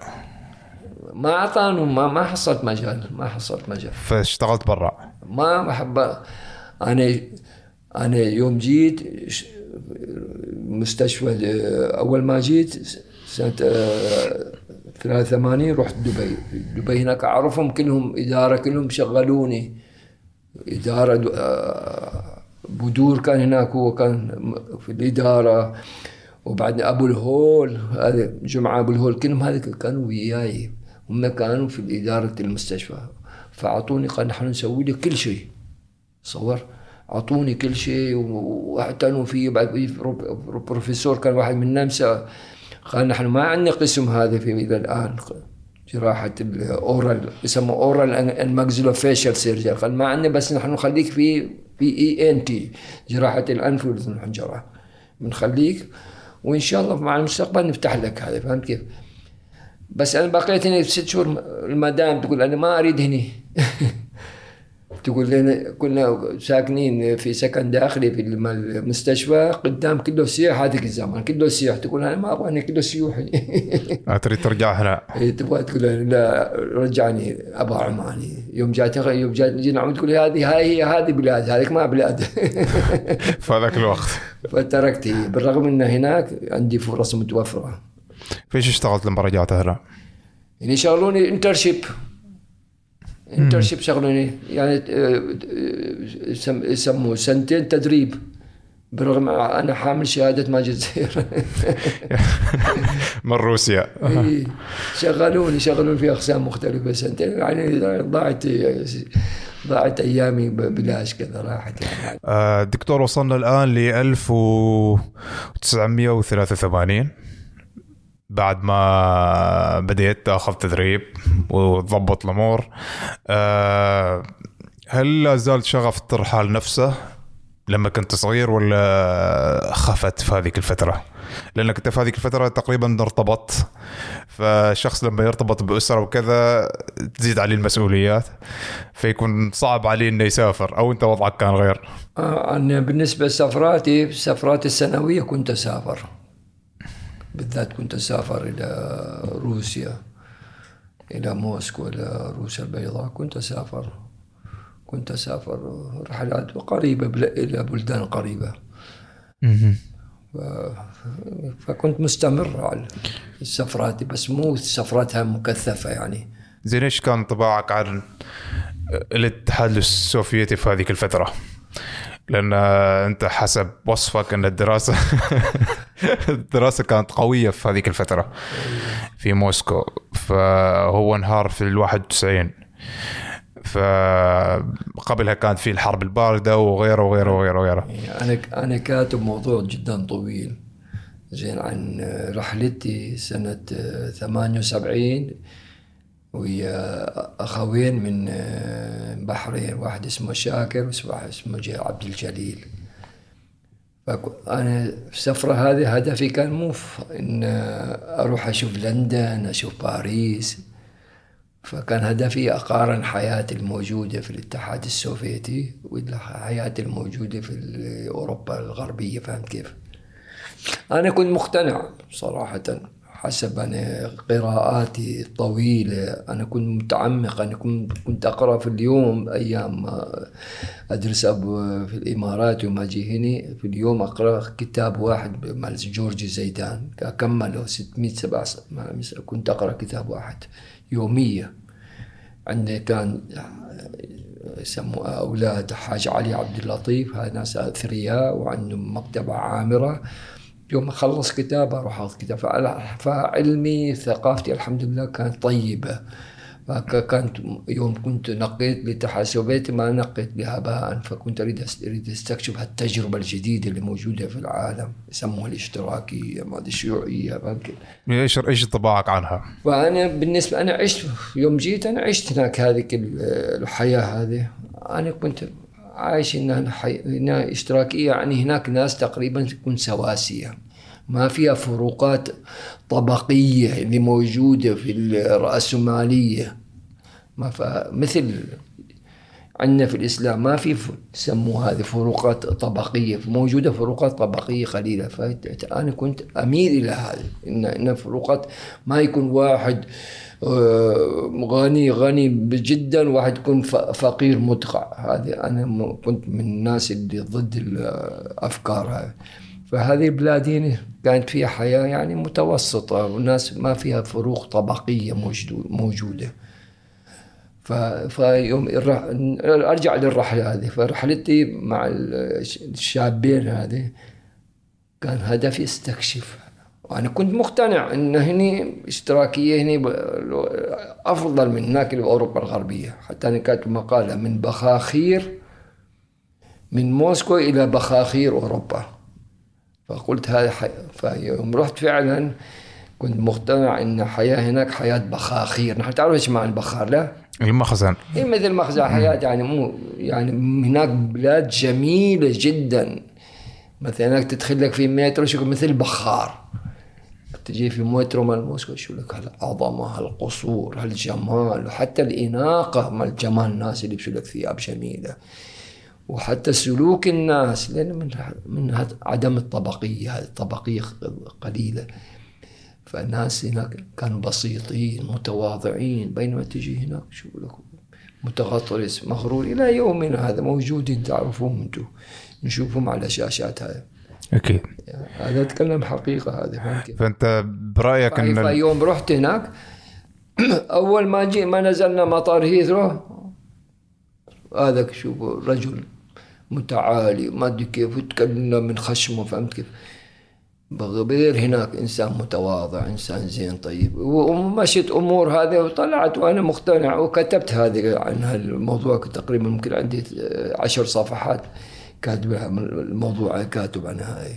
ما اعطانوا ما ما حصلت مجال ما حصلت مجال. فاشتغلت برا؟ ما بحب أنا أنا يوم جيت مستشفى أول ما جيت سنة آه، 83 رحت دبي. دبي هناك أعرفهم كلهم إدارة كلهم شغلوني. إدارة آه، بدور كان هناك هو كان في الإدارة. وبعدين أبو الهول هذا جمعة أبو الهول كلهم هذا كانوا وياي. هم كانوا في إدارة المستشفى. فأعطوني قال نحن نسوي لك كل شيء. صور. أعطوني كل شيء وأعتنوا فيه. بعد في بروف- بروفيسور كان واحد من النمسا قال نحن ما عندنا قسم هذا في إلى الآن. جراحة ال oral يسمى oral ال maxillofacial surgery. قال ما عندنا بس نحن نخليك في في ENT جراحة الانف والحنجرة بنخليك. وإن شاء الله مع المستقبل نفتح لك هذا. فهمت كيف؟ بس أنا بقيت هنا ست شهور المدام تقول أنا ما أريد هني. [LAUGHS] تقول لنا كنا ساكنين في سكن داخلي في الم- المستشفى قدام كله سياح هذيك الزمان كله سياح تقول أنا ما أبغى هنا كله سيوحي تريد ترجع هنا. هي تبغى تقول لا رجعني أبا عماني. يوم جات يوم جات جينا تقول هذه هاي هي هذه بلاد هذيك ما بلاد. [LAUGHS] في هذاك الوقت. فتركت. بالرغم إن هناك عندي فرص متوفرة. فيش اشتغلت لما رجعت هنا يعني شغلوني internship internship شغلوني يعني يسم- يسموه سنتين تدريب بالرغم أنا حامل شهاده ماجستير من روسيا شغلوني شغلوني في اقسام مختلفه سنتين يعني ضاعت ضاعت أيامي ببلاش كذا راحت يعني. آه، دكتور وصلنا الآن ل 1983 بعد ما بديت تاخذ تدريب وتضبط الأمور. آه، هل لا زال شغف الترحال نفسه لما كنت صغير ولا خفت في هذيك الفترة؟ لانك انت في هذيك الفترة تقريبا ارتبطت. فالشخص لما يرتبط بأسرة وكذا تزيد عليه المسؤوليات فيكون صعب عليه إنه يسافر. أو أنت وضعك كان غير؟ آه، أنا بالنسبة لسفراتي سفراتي السنوية كنت أسافر. بالذات كنت أسافر إلى روسيا إلى موسكو إلى روسيا البيضاء. كنت أسافر كنت أسافر رحلات قريبة بل- إلى بلدان قريبة. فكنت مستمر على السفرات بس مو سفراتها مكثفة يعني. زين إيش كان انطباعك عن الاتحاد السوفيتي في هذيك الفترة؟ لأن أنت حسب وصفك أن الدراسة [LAUGHS] [LAUGHS] الدراسة كانت قوية في هذيك الفترة في موسكو. فهو انهار في ال 91 فقبلها كانت في الحرب الباردة وغيره وغيره وغيره وغيره. أنا أنا كاتب موضوع جدا طويل زين عن رحلتي سنة 78 ويا أخوين من بحرين واحد اسمه شاكر وواحد اسمه عبد الجليل. فأنا السفرة هذه هدفي كان مو إن أروح أشوف لندن أشوف باريس فكان هدفي أقارن حياتي الموجودة في الاتحاد السوفيتي والحياة الموجودة في أوروبا الغربية فهمت كيف؟ أنا كنت مقتنع صراحة حسب أنا قراءاتي الطويلة. أنا كنت متعمق أنا كنت أقرأ في اليوم أيام أدرس في الإمارات وما أجي هنا في اليوم أقرأ كتاب واحد مال جورج زيدان أكمله 600 سبع كنت أقرأ كتاب واحد يوميا عندنا كان يسموا أولاد حاج علي عبد اللطيف هاي ناس أثرياء وعندهم مكتبة عامرة. يوم أخلص كتاب أروح أخذ كتاب فعل- فعلمي ثقافتي الحمد لله كانت طيبة. فكانت يوم كنت نقيت لتحاسباتي ما نقيت بها هباء فكنت أريد أس- أريد أستكشف هالتجربة الجديدة اللي موجودة في العالم. يسموها الاشتراكية ما أدري الشيوعية فهمت كيف؟ إيش إيش انطباعك عنها؟ فانا بالنسبة أنا عشت يوم جيت أنا عشت هناك هذيك ال- الحياة هذه. أنا كنت عايش هنا حي... هنا إشتراكية يعني هناك ناس تقريبا تكون سواسية. ما فيها فروقات طبقية اللي موجودة في الرأسمالية. ما ف... مثل عندنا في الإسلام ما في يسموا هذه فروقات طبقية موجودة فروقات طبقية قليله فأنا كنت أميل إلى هذا إن إن فروقات ما يكون واحد آه، غني غني جدا واحد يكون فقير مدقع هذه أنا كنت من الناس اللي ضد الافكار هذه. فهذه البلاد هنا كانت فيها حياة يعني متوسطة والناس ما فيها فروق طبقية موجودة-. فيوم. أرجع للرحلة هذه. فرحلتي مع الش- الشابين هذه كان هدفي استكشف. وأنا كنت مقتنع إن هني اشتراكية هني أفضل من هناك باوروبا الغربية. حتى أنا كاتب مقالة من بخاخير من موسكو إلى بخاخير أوروبا. فقلت هذا حي... فيوم رحت فعلا كنت مقتنع إن حياة هناك حياة بخاخير. نحن تعرف إيش معنى البخار؟ لا؟ المخزن هي مثل مخزن حياة يعني مو يعني هناك بلاد جميلة جدا. مثلا هناك تدخل لك في مترو شو مثل بخار. تجي في مترو مال موسكو شو لك هالعظمة هالقصور هالجمال وحتى الإناقة مال جمال الناس اللي يلبسوا لك ثياب جميلة. وحتى سلوك الناس لأن من من عدم الطبقية هذه الطبقية قليلة. فالناس هناك كانوا بسيطين متواضعين بينما تجي هناك شو لك متغطرس مغرور إلى يومنا هذا موجودين تعرفوهم أنتم نشوفهم على شاشات هاي أكيد هذا أتكلم حقيقة هذه؟ فأنت برأيك إن ال- فيوم رحت هناك [CLEARS THROAT] أول ما جي ما نزلنا مطار هيثرو هذاك شوف رجل متعالي ما أدري كيف وتكلمنا من خشمه فهمت كيف؟ غير هناك إنسان متواضع إنسان زين طيب. ومشيت أمور هذه وطلعت وأنا مقتنع وكتبت هذه عن هالموضوع. تقريبا ممكن عندي عشر صفحات كاتبها من الموضوع كاتب عن هاي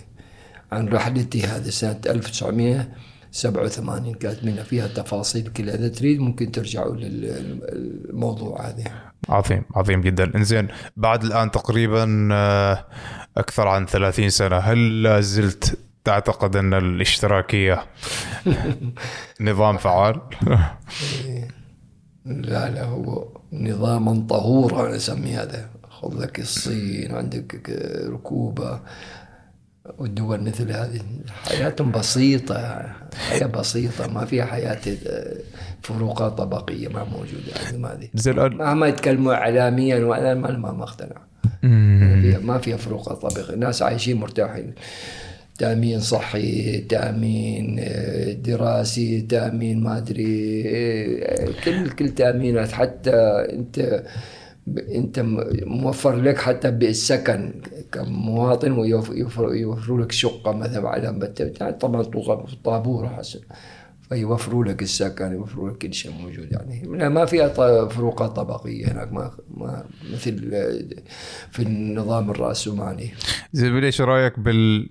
عن رحلتي هذه سنة 1987 كاتبين فيها تفاصيل كلها. إذا تريد ممكن ترجعوا للموضوع هذا عظيم عظيم جدا. إنزين بعد الآن تقريبا آه، أكثر عن 30 سنة هل زلت تعتقد أن الاشتراكية [LAUGHS] نظام فعال؟ لا لا هو نظاما طهورا أنا أسميه هذا. خذ لك الصين عندك ركوبة والدول مثل هذه. حياتهم بسيطة حياة بسيطة ما فيها حياة فروقات طبقية ما موجودة عندهم هذه مهما يتكلموا إعلاميا وأنا ما ما فيها ما فيها فروقات طبقية. الناس عايشين مرتاحين. تأمين صحي تأمين آه، دراسي تأمين ما أدري آه، كل كل تأمينات. حتى أنت م- موفر لك حتى بالسكن. كمواطن ويوفروا يوفروا لك شقة مثلا على يعني طبعا طابور حسن فيوفروا لك السكن يوفروا لك كل شيء موجود يعني. ما فيها فروقات طبقية هناك ما ما مثل آه، في النظام الراسمالي زين إيش رأيك بال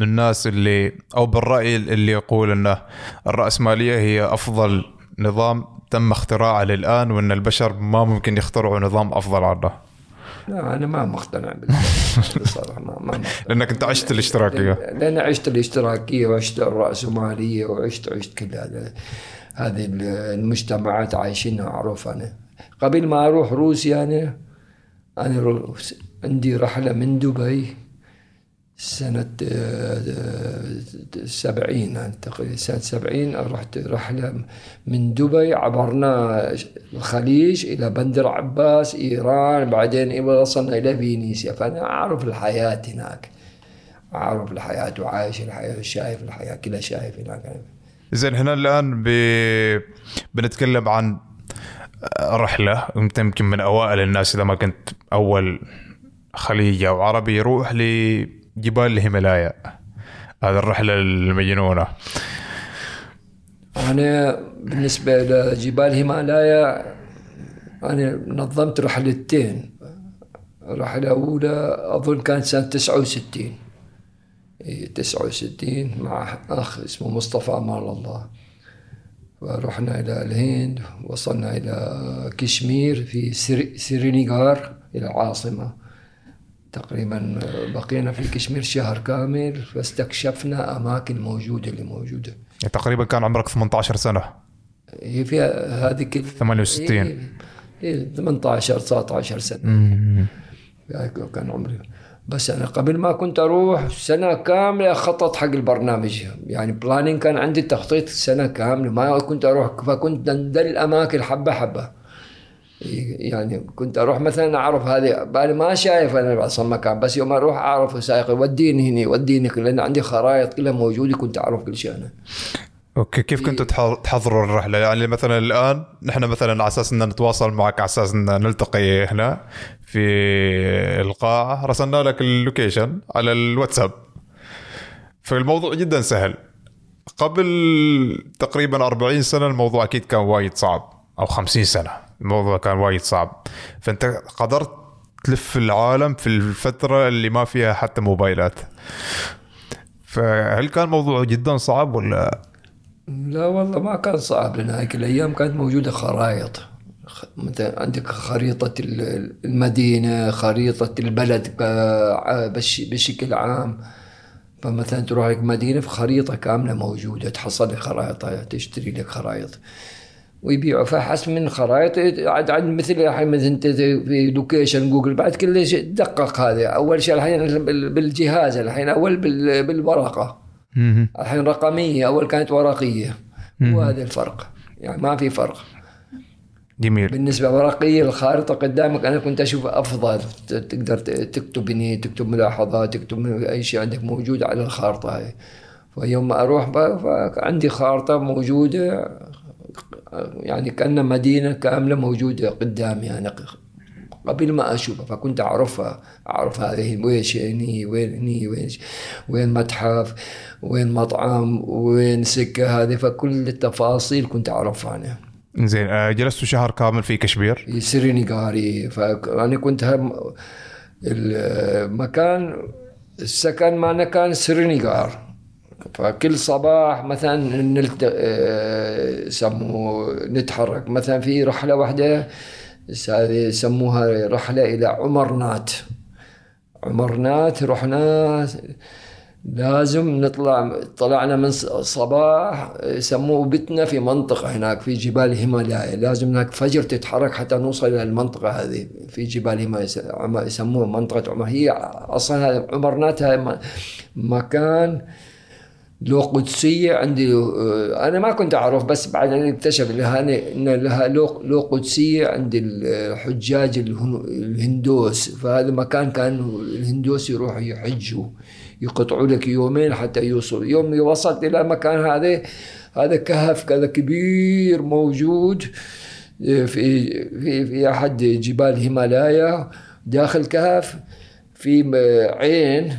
الناس اللي أو بالرأي اللي يقول إنه الرأسمالية هي أفضل نظام تم اختراعه للآن وإن البشر ما ممكن يخترعوا نظام أفضل عنه لا أنا ما مقتنع [LAUGHS] بصراحة ما ما. لأنك أنت عشت الاشتراكية. لأن عشت الاشتراكية وعشت الرأسمالية وعشت عشت كل هذا هذه المجتمعات عايشينها أعرف أنا. قبل ما أروح روسيا أنا أنا عندي رحلة من دبي سنة آه، آه، سبعين تقريبا سنة سبعين رحت رحلة من دبي عبرنا الخليج إلى بندر عباس إيران بعدين وصلنا إلى فينيسيا. فأنا أعرف الحياة هناك. أعرف الحياة وعايش الحياة وشايف الحياة كلها شايف هناك. زين هنا الآن ب... بنتكلم عن رحلة أنت يمكن من أوائل الناس إذا ما كنت أول خليجي أو عربي يروح لجبال الهيمالايا. هذه الرحلة المجنونة. أنا بالنسبة لجبال هيمالايا أنا نظمت رحلتين. رحلة أولى أظن كانت سنة 69 إيه، 69 مع أخ اسمه مصطفى أمان الله. ورحنا إلى الهند وصلنا إلى كشمير في إلى العاصمة تقريبا بقينا في كشمير شهر كامل فاستكشفنا أماكن موجودة اللي موجودة. يعني تقريبا كان عمرك 18 سنة. هي فيها هذه كل 68. إيه، إيه 18 19 سنة. يعني كان عمري. بس أنا قبل ما كنت أروح سنة كاملة خطط حق البرنامج. يعني بلانين كان عندي تخطيط سنة كاملة. ما كنت أروح فكنت ندل الأماكن حبة حبة. يعني كنت أروح مثلا أعرف هذه بالي ما شايف أنا أصلا مكان بس يوم أروح أعرف سائق وديني هنا وديني لأن عندي خرائط كلها موجودة كنت أعرف كل شيء أنا. okay كيف كنتوا تح- تحضروا الرحلة؟ يعني مثلا الآن نحن مثلا على أساس إن نتواصل معك على أساس إن نلتقي هنا في القاعة رسلنا لك ال location على الواتساب. فالموضوع جدا سهل. قبل تقريبا 40 سنة الموضوع أكيد كان وايد صعب أو 50 سنة. الموضوع كان وايد صعب. فأنت قدرت تلف العالم في الفترة اللي ما فيها حتى موبايلات. فهل كان الموضوع جدا صعب ولا؟ لا والله ما كان صعب لأن هيك الأيام كانت موجودة خرائط. مثلا عندك خريطة ال- المدينة خريطة البلد بشكل عام. فمثلا تروح لك مدينة في خريطه كاملة موجودة تحصل لك خرائط تشتري لك خرائط. ويبيعوا فحسب من خرائط عاد عاد مثل الحين مثل انت في location جوجل بعد كل شيء دقق هذا أول شيء الحين بال- بالجهاز الحين أول بال- بالورقة. الحين رقمية أول كانت ورقية. وهذا الفرق. يعني ما في فرق. جميل. بالنسبة ورقية الخارطة قدامك أنا كنت أشوف أفضل. ت- تقدر تكتب هني تكتب ملاحظات تكتب أي شيء عندك موجود على الخارطة هاي. فيوم ما أروح ب- فعندي خارطة موجودة. يعني كأنها مدينة كامله موجودة قدامي أنا قبل ما أشوفها فكنت أعرفها أعرف هذه وين هني وين هني وين وين متحف وين مطعم وين سكة هذه فكل التفاصيل كنت أعرفها أنا. زين آه، جلستوا شهر كامل في كشمير؟ في سرينيغاري فأنا كنت هم المكان السكن معنا كان سرينيغار. فكل صباح مثلا نلت... آه، يسموه نتحرك. مثلا في رحلة واحدة س- هذه يسموها رحلة إلى عمرنات. عمرنات رحنا لازم نطلع طلعنا من صباح يسموه بتنا في منطقة هناك في جبال هيمالايا لازم هناك فجر تتحرك حتى نوصل إلى المنطقة هذه في جبال هيمالايا يسموها منطقة عمر. هي أصلا عمرنات مكان له قدسية عندي آه، أنا ما كنت أعرف بس بعدين اكتشف لها إن لها له له قدسية عند الحجاج الهن- الهندوس. فهذا مكان كان الهندوس يروحوا يحجوا يقطعوا لك يومين حتى يوصل. يوم وصلت إلى المكان هذا هذا كهف كذا كبير موجود في في في أحد جبال هيمالايا داخل كهف في عين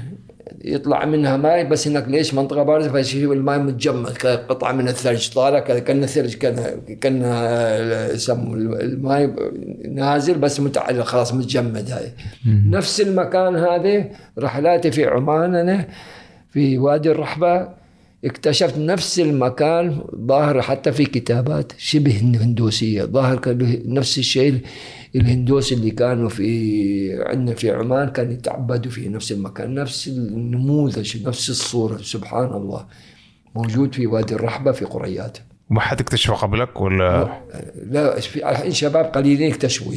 يطلع منها ماء بس هناك ليش منطقة بارده فشيء الماء متجمد قطعه من الثلج طالع كان الثلج كان كان يسموا الماء نازل بس متعلق خلاص متجمد هاي. نفس المكان هذا رحلاتي في عمان أنا في وادي الرحبة اكتشفت نفس المكان ظاهر حتى في كتابات شبه هندوسيه ظاهر كان نفس الشيء الهندوس اللي كانوا في عندنا في عمان كانوا يتعبدوا في نفس المكان نفس النموذج نفس الصورة سبحان الله. موجود في وادي الرحبة في قريات. ما حد اكتشفه قبلك ولا؟ لا في الحين شباب قليلين اكتشفوا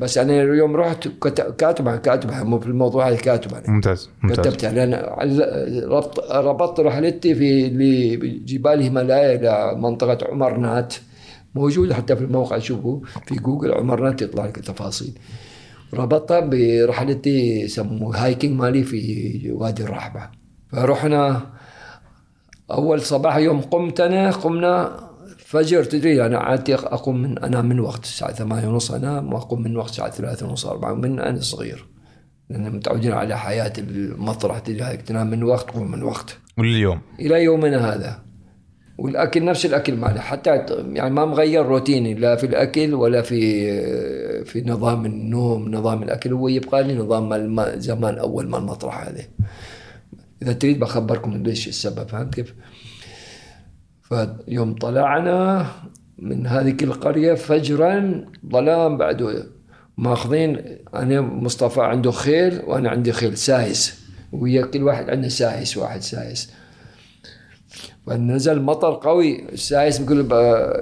بس أنا يوم رحت كاتب عن كاتب عن في الموضوع هذا كاتب عنه ممتاز ممتاز. كتبت لأن ربط ربطت رحلتي في لجبال هيمالايا إلى منطقة عمرنات موجودة حتى في الموقع. شوفوا في جوجل عمرنات يطلع لك التفاصيل. ربطتها برحلتي يسموه hiking مالي في وادي الرحبة. فرحنا أول صباح يوم قمت انا قمنا فجر تدري أنا عادتي أقوم من انام من وقت الساعة ثمانية ونص انام واقوم من وقت الساعة ثلاثة ونص أربعة من أنا صغير. لأن متعودين على حياه المطرح تدري تنام من وقت تقوم من وقت. واليوم؟ إلى يومنا هذا. والأكل نفس الأكل مالي حتى يعني ما مغير روتيني لا في الأكل ولا في في نظام النوم نظام الأكل هو يبقى لي نظام زمان أول ما المطرح هذا إذا تريد بخبركم ليش السبب فهمت كيف؟ فيوم طلعنا من هذه القرية فجرا ظلام بعد ماخذين أنا مصطفى عنده خيل وأنا عندي خيل سايس ويا كل واحد عنده سايس واحد سايس فنزل مطر قوي السايس بيقول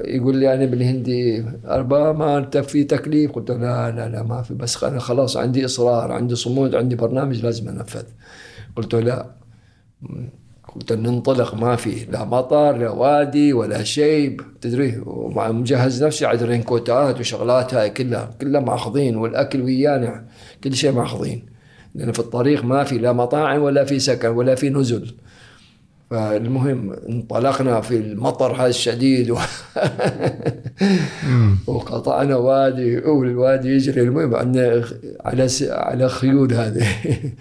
يقول لي أنا بالهندي ارباب ما أنت في تكليف. قلت له لا لا لا ما في بس أنا خلاص عندي إصرار عندي صمود عندي برنامج لازم أنفذ. قلت له لا. قلت ننطلق ما في لا مطر لا وادي ولا شيء. تدري مجهز نفسي على رينكوتات وشغلات هاي كلها كلها مأخذين والأكل ويانا كل شيء مأخذين. لأن في الطريق ما في لا مطاعم ولا في سكن ولا في نزل. فالمهم انطلقنا في المطر هذا الشديد و... وقطعنا وادي والوادي يجري. المهم عندنا على س... على خيول هذه. [LAUGHS]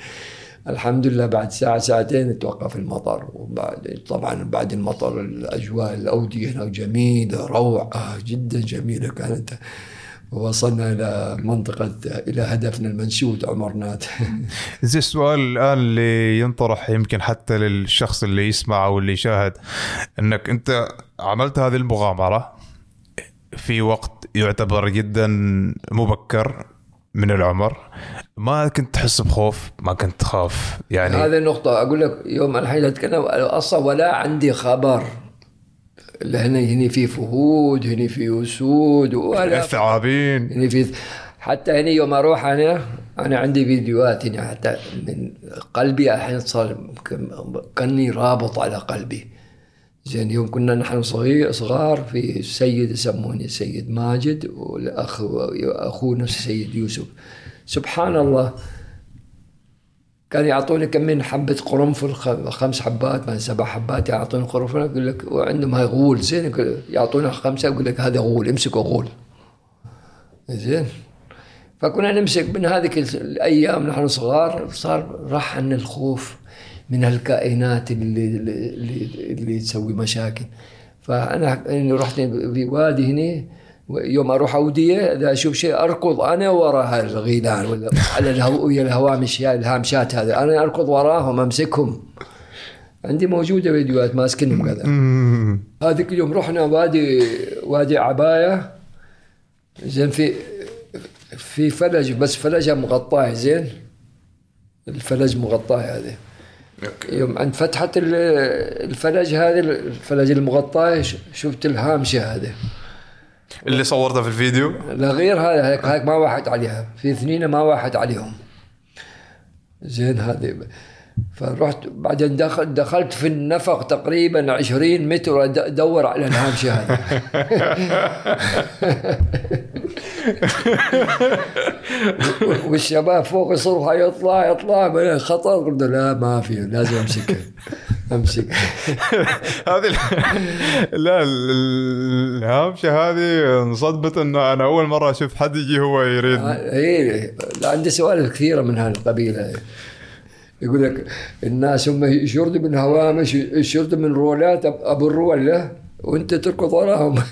الحمد لله بعد ساعة ساعتين توقف المطر. وبعد طبعا بعد المطر الأجواء الأودية هناك جميلة روعة جدا جميلة كانت. ووصلنا إلى منطقة إلى هدفنا المنشود عمرنات [LAUGHS] زي السؤال الآن اللي ينطرح يمكن حتى للشخص اللي يسمع أو اللي يشاهد إنك أنت عملت هذه المغامرة في وقت يعتبر جدا مبكر من العمر. ما كنت تحس بخوف؟ ما كنت تخاف؟ يعني هذه النقطة أقول لك يوم الحين أتكلم أصلا ولا عندي خبر. هنا هنا في فهود هنا في ولا ثعابين هنا في حتى هنا يوم أروح أنا أنا عندي فيديوهات هنا حتى من قلبي الحين صار كأني رابط على قلبي. زين يوم كنا نحن صغير صغار في سيد يسموني سيد ماجد والأخ أخوه نفس سيد يوسف. سبحان الله. كان يعطوني كم من حبة قرنفل خمس حبات من سبع حبات يعطوني قرنفل يقول لك وعندهم هاي غول زين يعطونا خمسة يقول لك هذا غول امسكوا غول. زين. فكنا نمسك من هذه الأيام نحن صغار صار راح عنا الخوف من الكائنات اللي اللي, اللي, تسوي مشاكل. يعني رحت في وادي هنا يوم أروح اوديه إذا أشوف شيء أركض أنا وراء الغيلان ولا على الهو ويا الهوامش الهامشات هذه أنا أركض وراهم أمسكهم. عندي موجودة فيديوهات ماسكنهم كذا. هذيك اليوم رحنا وادي وادي عباية. زين في في فلج بس فلجها مغطاة زين. الفلج مغطاة هذه. يوم عند فتحة ال- الفلج هذه الفلج المغطاة ش- شفت الهامشة هذه. اللي صورته في الفيديو. لا غير هذا هيك ما واحد عليها. في اثنين ما واحد عليهم. زين هذه. فرحت بعدين دخل دخلت في النفق تقريبا 20 متر ادور على الهامشة هذه. [LAUGHS] والشباب فوق يصرخوا يطلع يطلع خطر. قلت لا ما في لازم امسكه أمسك. [LAUGHS] هذه لا ال- ال- الهامشة هذه انصدمت إنه أنا أول مرة أشوف حد يجي هو يريد. اي لا عندي سوالف كثيرة من هالقبيله يقول لك الناس هم يشردوا من هوامش يشردوا من رولات أبو الرول وأنت تركض وراهم. [LAUGHS]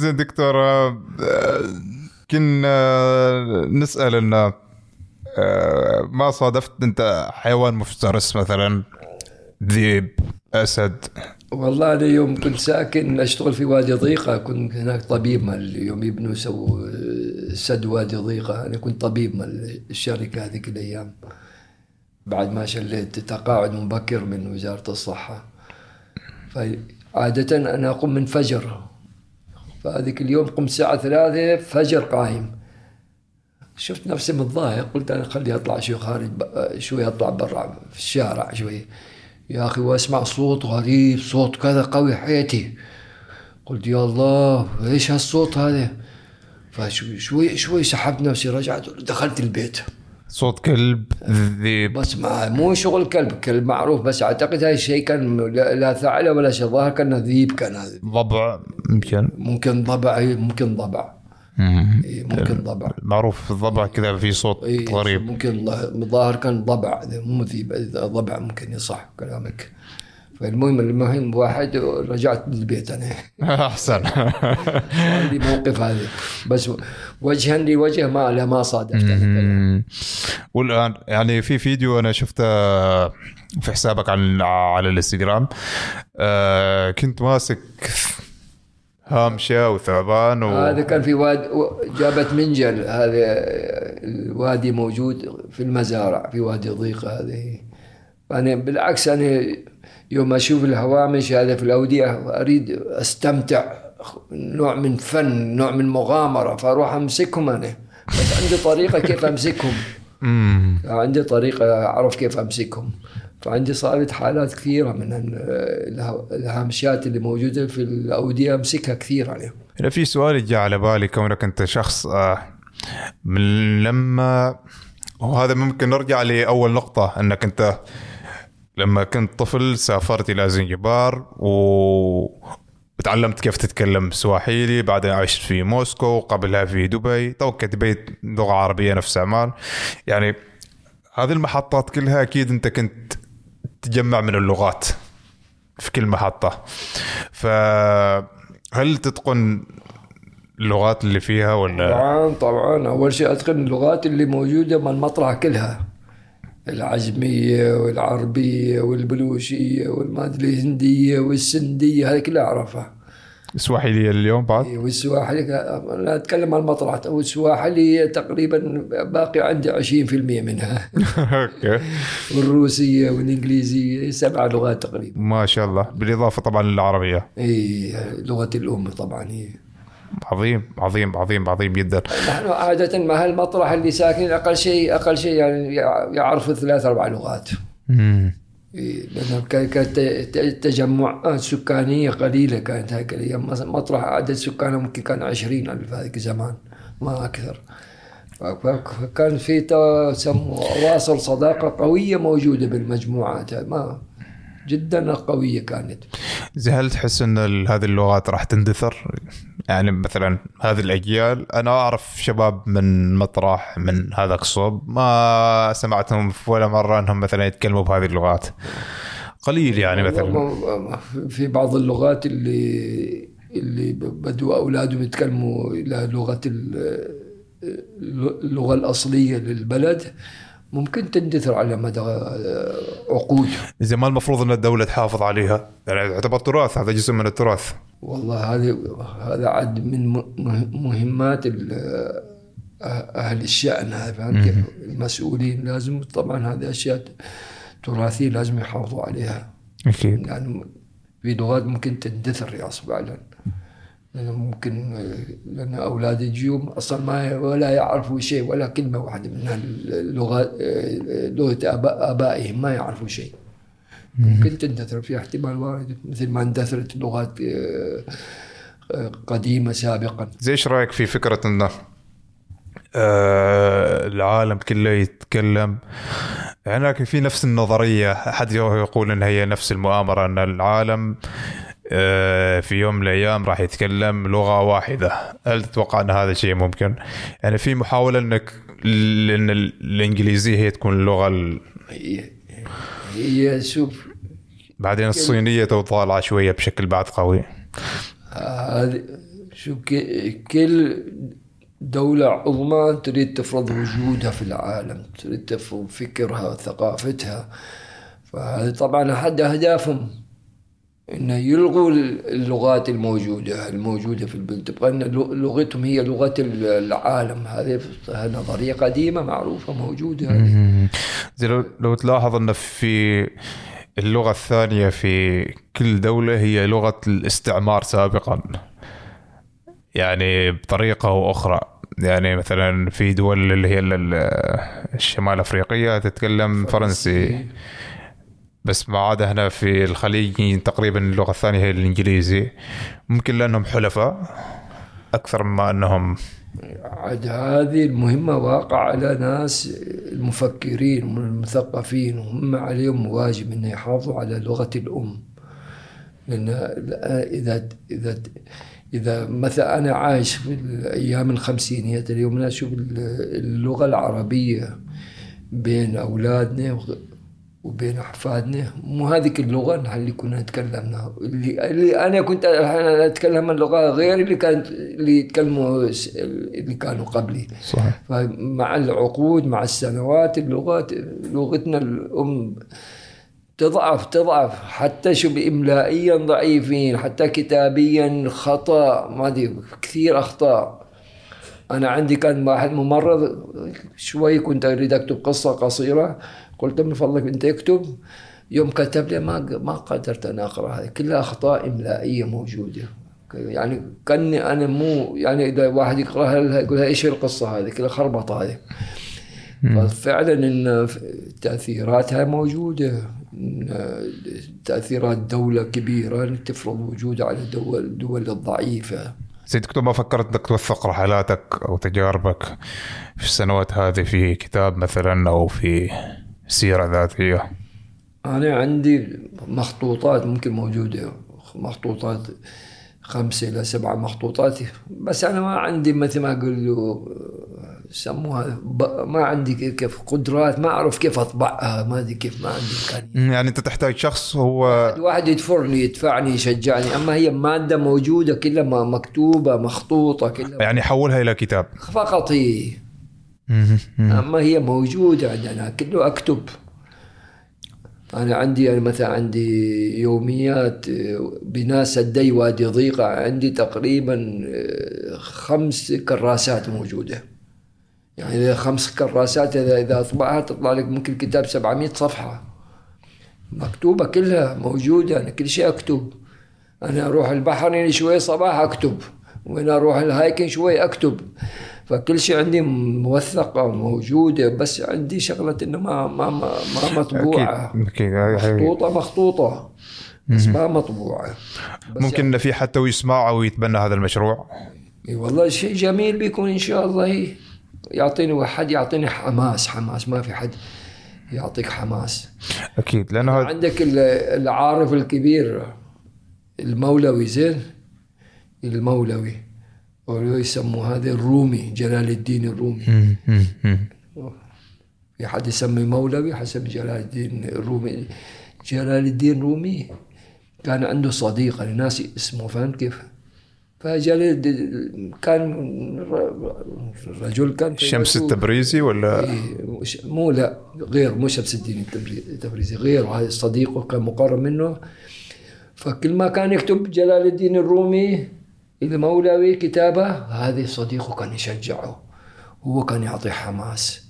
زين دكتور آه، كنا نسأل إنه آه، ما صادفت أنت حيوان مفترس مثلا؟ ذيب أسد؟ والله أنا يوم كنت ساكن أشتغل في وادي ضيقة كنت هناك طبيب مال يوم يبنوا سووا سد وادي ضيقة. أنا كنت طبيب مال الشركة هذيك الأيام بعد ما شليت تقاعد مبكر من وزارة الصحة. فعادة أنا أقوم من فجر. فهذيك اليوم قمت الساعة ثلاثة فجر قايم. شفت نفسي متضايق قلت أنا خلي اطلع شوي خارج شوي اطلع برا في الشارع شوي. يا أخي وأسمع صوت غريب صوت كذا قوي حياتي قلت يا الله إيش هالصوت هذا؟ فشوي شوي شوي سحبت نفسي رجعت دخلت البيت. صوت كلب ذيب بس ما مو شغل كلب كلب معروف بس أعتقد هاي الشيء كان لا ثعلب ولا شيء ظاهر كانه ذيب كان هذا. ضبع يمكن. ممكن ضبع ممكن ضبع. ممكن ضبع. معروف الضبع كذا في صوت إيه، غريب. ممكن ظ- ظاهر كان ضبع مو إذا ضبع ممكن يصح كلامك. فالمهم المهم واحد رجعت للبيت أنا. [LAUGHS] أحسن. عندي موقف هذا. بس وجها لوجه ما لا ما صادفت. والآن يعني في فيديو أنا شفته في حسابك على على الإنستغرام. آه، كنت ماسك هامشة وثعبان و... هذا كان في واد جابت منجل هذا الوادي موجود في المزارع في وادي ضيقة هذه. أنا بالعكس أنا يوم أشوف الهوامش هذا في الأودية أريد أستمتع نوع من فن نوع من مغامرة فأروح أمسكهم أنا. بس عندي طريقة كيف أمسكهم. [LAUGHS] مم. عندي طريقة أعرف كيف أمسكهم. فعندي صارت حالات كثيرة من ال- اله- الهامشات اللي موجودة في الأودية أمسكها كثير يعني هنا في سؤال جاء على بالي كونك أنت شخص آه، من لما وهذا ممكن نرجع لأول نقطة أنك أنت لما كنت طفل سافرت إلى زنجبار و وتعلمت كيف تتكلم سواحيلي بعدين عشت في موسكو قبلها في دبي توك دبي لغة عربية نفس عمان يعني هذه المحطات كلها أكيد أنت كنت تجمع من اللغات في كل محطة. فهل تتقن اللغات اللي فيها ولا؟ طبعا طبعا. أول شيء أتقن اللغات اللي موجودة من المطرح كلها. العجمية والعربية والبلوشية والمادري الهندية والسندية هذه كلها أعرفها. سواحيلي اليوم بعد؟ والسواحلي أنا أتكلم عن المطرح. والسواحلي تقريبا باقي عندي 20% منها. [LAUGHS] أوكي. والروسية والإنجليزية سبع لغات تقريبا. ما شاء الله. بالإضافة طبعا للعربية. اي لغة الأم طبعا هي عظيم عظيم عظيم عظيم جدا. نحن عادة ما هالمطرح اللي ساكنين أقل شيء أقل شيء يعني يعرفوا ثلاث أربع لغات. مم. لأن كان- كانت تجمعات سكانية قليلة كانت هيك. الأيام مطرح عدد سكانه ممكن كان عشرين ألف هذيك الزمان ما أكثر. فكان في تو- سمو أواصر صداقة قوية موجودة بالمجموعات. ما جدا قوية كانت. زي هل تحس ال- هذه اللغات راح تندثر؟ يعني مثلا هذه الأجيال أنا أعرف شباب من مطرح من هذاك الصوب ما سمعتهم في ولا مرة إنهم مثلا يتكلموا بهذه اللغات. قليل يعني مثلا في بعض اللغات اللي اللي بدوا أولادهم يتكلموا إلى لغة ال- اللغة الأصلية للبلد ممكن تندثر على مدى عقود زي ما المفروض إن الدولة تحافظ عليها يعني يعتبر تراث هذا جزء من التراث. والله هذا هذا عد من مهمات أهل الشأن هذا فهمت كيف؟ المسؤولين لازم طبعا هذه أشياء تراثية لازم يحافظوا عليها. أكيد. يعني في لغات ممكن تندثر يا فعلا لأن ممكن لأن أولاد يجيهم أصلا ما ولا يعرفوا شيء ولا كلمة واحدة من اللغات لغة آبائهم ما يعرفوا شيء. ممكن تندثر في احتمال وارد مثل ما اندثرت لغات آه، آه، قديمة سابقا. زي إيش رأيك في فكرة انه آه العالم كله يتكلم؟ هناك في نفس النظرية أحد يقول إن هي نفس المؤامرة إن العالم آه، في يوم من الأيام راح يتكلم لغة واحدة. هل تتوقع إن هذا شيء ممكن؟ يعني في محاولة إنك لأن الإنجليزية هي تكون اللغة ال- هي هي شوف بعدين الصينية تو طالعة شوية بشكل بعد قوي. هذه شوف ك- كل دولة عظمى تريد تفرض وجودها في العالم تريد تفرض فكرها وثقافتها فهذه طبعا أحد أهدافهم. انه يلغوا اللغات الموجودة الموجودة في البلد. تبقى إن لغتهم هي لغة العالم. هذه نظرية قديمة معروفة موجودة زي لو, لو تلاحظ إن في اللغة الثانية في كل دولة هي لغة الاستعمار سابقا. يعني بطريقة أو أخرى. يعني مثلا في دول اللي هي ال- الشمال الافريقيه تتكلم فرنسي. بس ما عاد هنا في الخليج تقريبا اللغة الثانية هي الإنجليزي. ممكن لأنهم حلفاء أكثر مما أنهم. عاد هذه المهمة واقع على ناس المفكرين والمثقفين وهم عليهم واجب أن يحافظوا على لغة الأم. لأن إذا إذا إذا مثلا أنا عايش في الأيام الخمسينيات اليوم أنا أشوف اللغة العربية بين أولادنا وبين احفادنا مو هذيك اللغة اللي كنا نتكلمها اللي, اللي أنا كنت أنا أتكلم اللغة غير اللي كانت اللي يتكلموا اللي كانوا قبلي. صحيح. فمع العقود مع السنوات اللغات لغتنا الأم تضعف تضعف. حتى شو املائيا ضعيفين حتى كتابيا خطأ. ما أدري كثير أخطاء. أنا عندي كان واحد ممرض شوي كنت أريد أكتب قصة قصيرة. قلت من فضلك انت اكتب يوم كتب لي ما ما قدرت أنا أقرأ هذه. كلها اخطاء إملائية موجودة. يعني كأني أنا مو يعني إذا واحد يقراها يقول إيش القصة هذه؟ كلها خربطه هذه. ففعلا إن تأثيراتها موجودة. تأثيرات دولة كبيرة تفرض وجودها على الدول الدول الضعيفة. زي دكتور ما فكرت إنك توثق رحلاتك أو تجاربك في السنوات هذه في كتاب مثلا أو في سيرة ذاتية. أنا عندي مخطوطات ممكن موجودة مخطوطات خمسة إلى سبعة مخطوطات بس أنا ما عندي مثل ما أقول له يسموها ما عندي كيف قدرات ما أعرف كيف أطبعها ما أدري كيف ما عندي إمكانية يعني أنت تحتاج شخص هو واحد يدفرني يدفعني يشجعني أما هي مادة موجودة كلها مكتوبة مخطوطة كلها. يعني يحولها إلى كتاب. فقط هي أما هي موجودة عندنا كله أكتب. أنا عندي أنا مثلا عندي يوميات بناء سدي وادي ضيقة عندي تقريبا آه، خمس كراسات موجودة. يعني إذا خمس كراسات إذا إذا اطبعها تطلع لك ممكن كتاب 700 صفحة. مكتوبة كلها موجودة أنا كل شيء أكتب. أنا أروح البحر يعني شوي صباح أكتب. وأنا أروح الهايكنج شوي أكتب. فكل شيء عندي موثقة موجوده بس عندي شغلة إنه ما ما ما, ما مطبوعة. هاي- هاي- مخطوطة مخطوطة بس ما مطبوعة. بس ممكن ان في حتى يسمع أو يتبنى هذا المشروع؟ إي والله شيء جميل بيكون إن شاء الله. يعطيني واحد يعطيني حماس حماس. ما في حد يعطيك حماس. أكيد لأنه هذا عندك ال- العارف الكبير المولوي زين؟ المولوي. ولو يسموا هذا الرومي جلال الدين الرومي. في حد يسمي مولوي حسب جلال الدين الرومي جلال الدين الرومي كان عنده صديق أنا ناسي اسمه فهمت كيف؟ فجلال كان رجل كان شمس. التبريزي ولا إيه، مو لا غير مو شمس الدين التبري- التبريزي غير وهذا صديقه كان مقرب منه فكل ما كان يكتب جلال الدين الرومي المولوي كتابه هذه صديقه كان يشجعه هو كان يعطيه حماس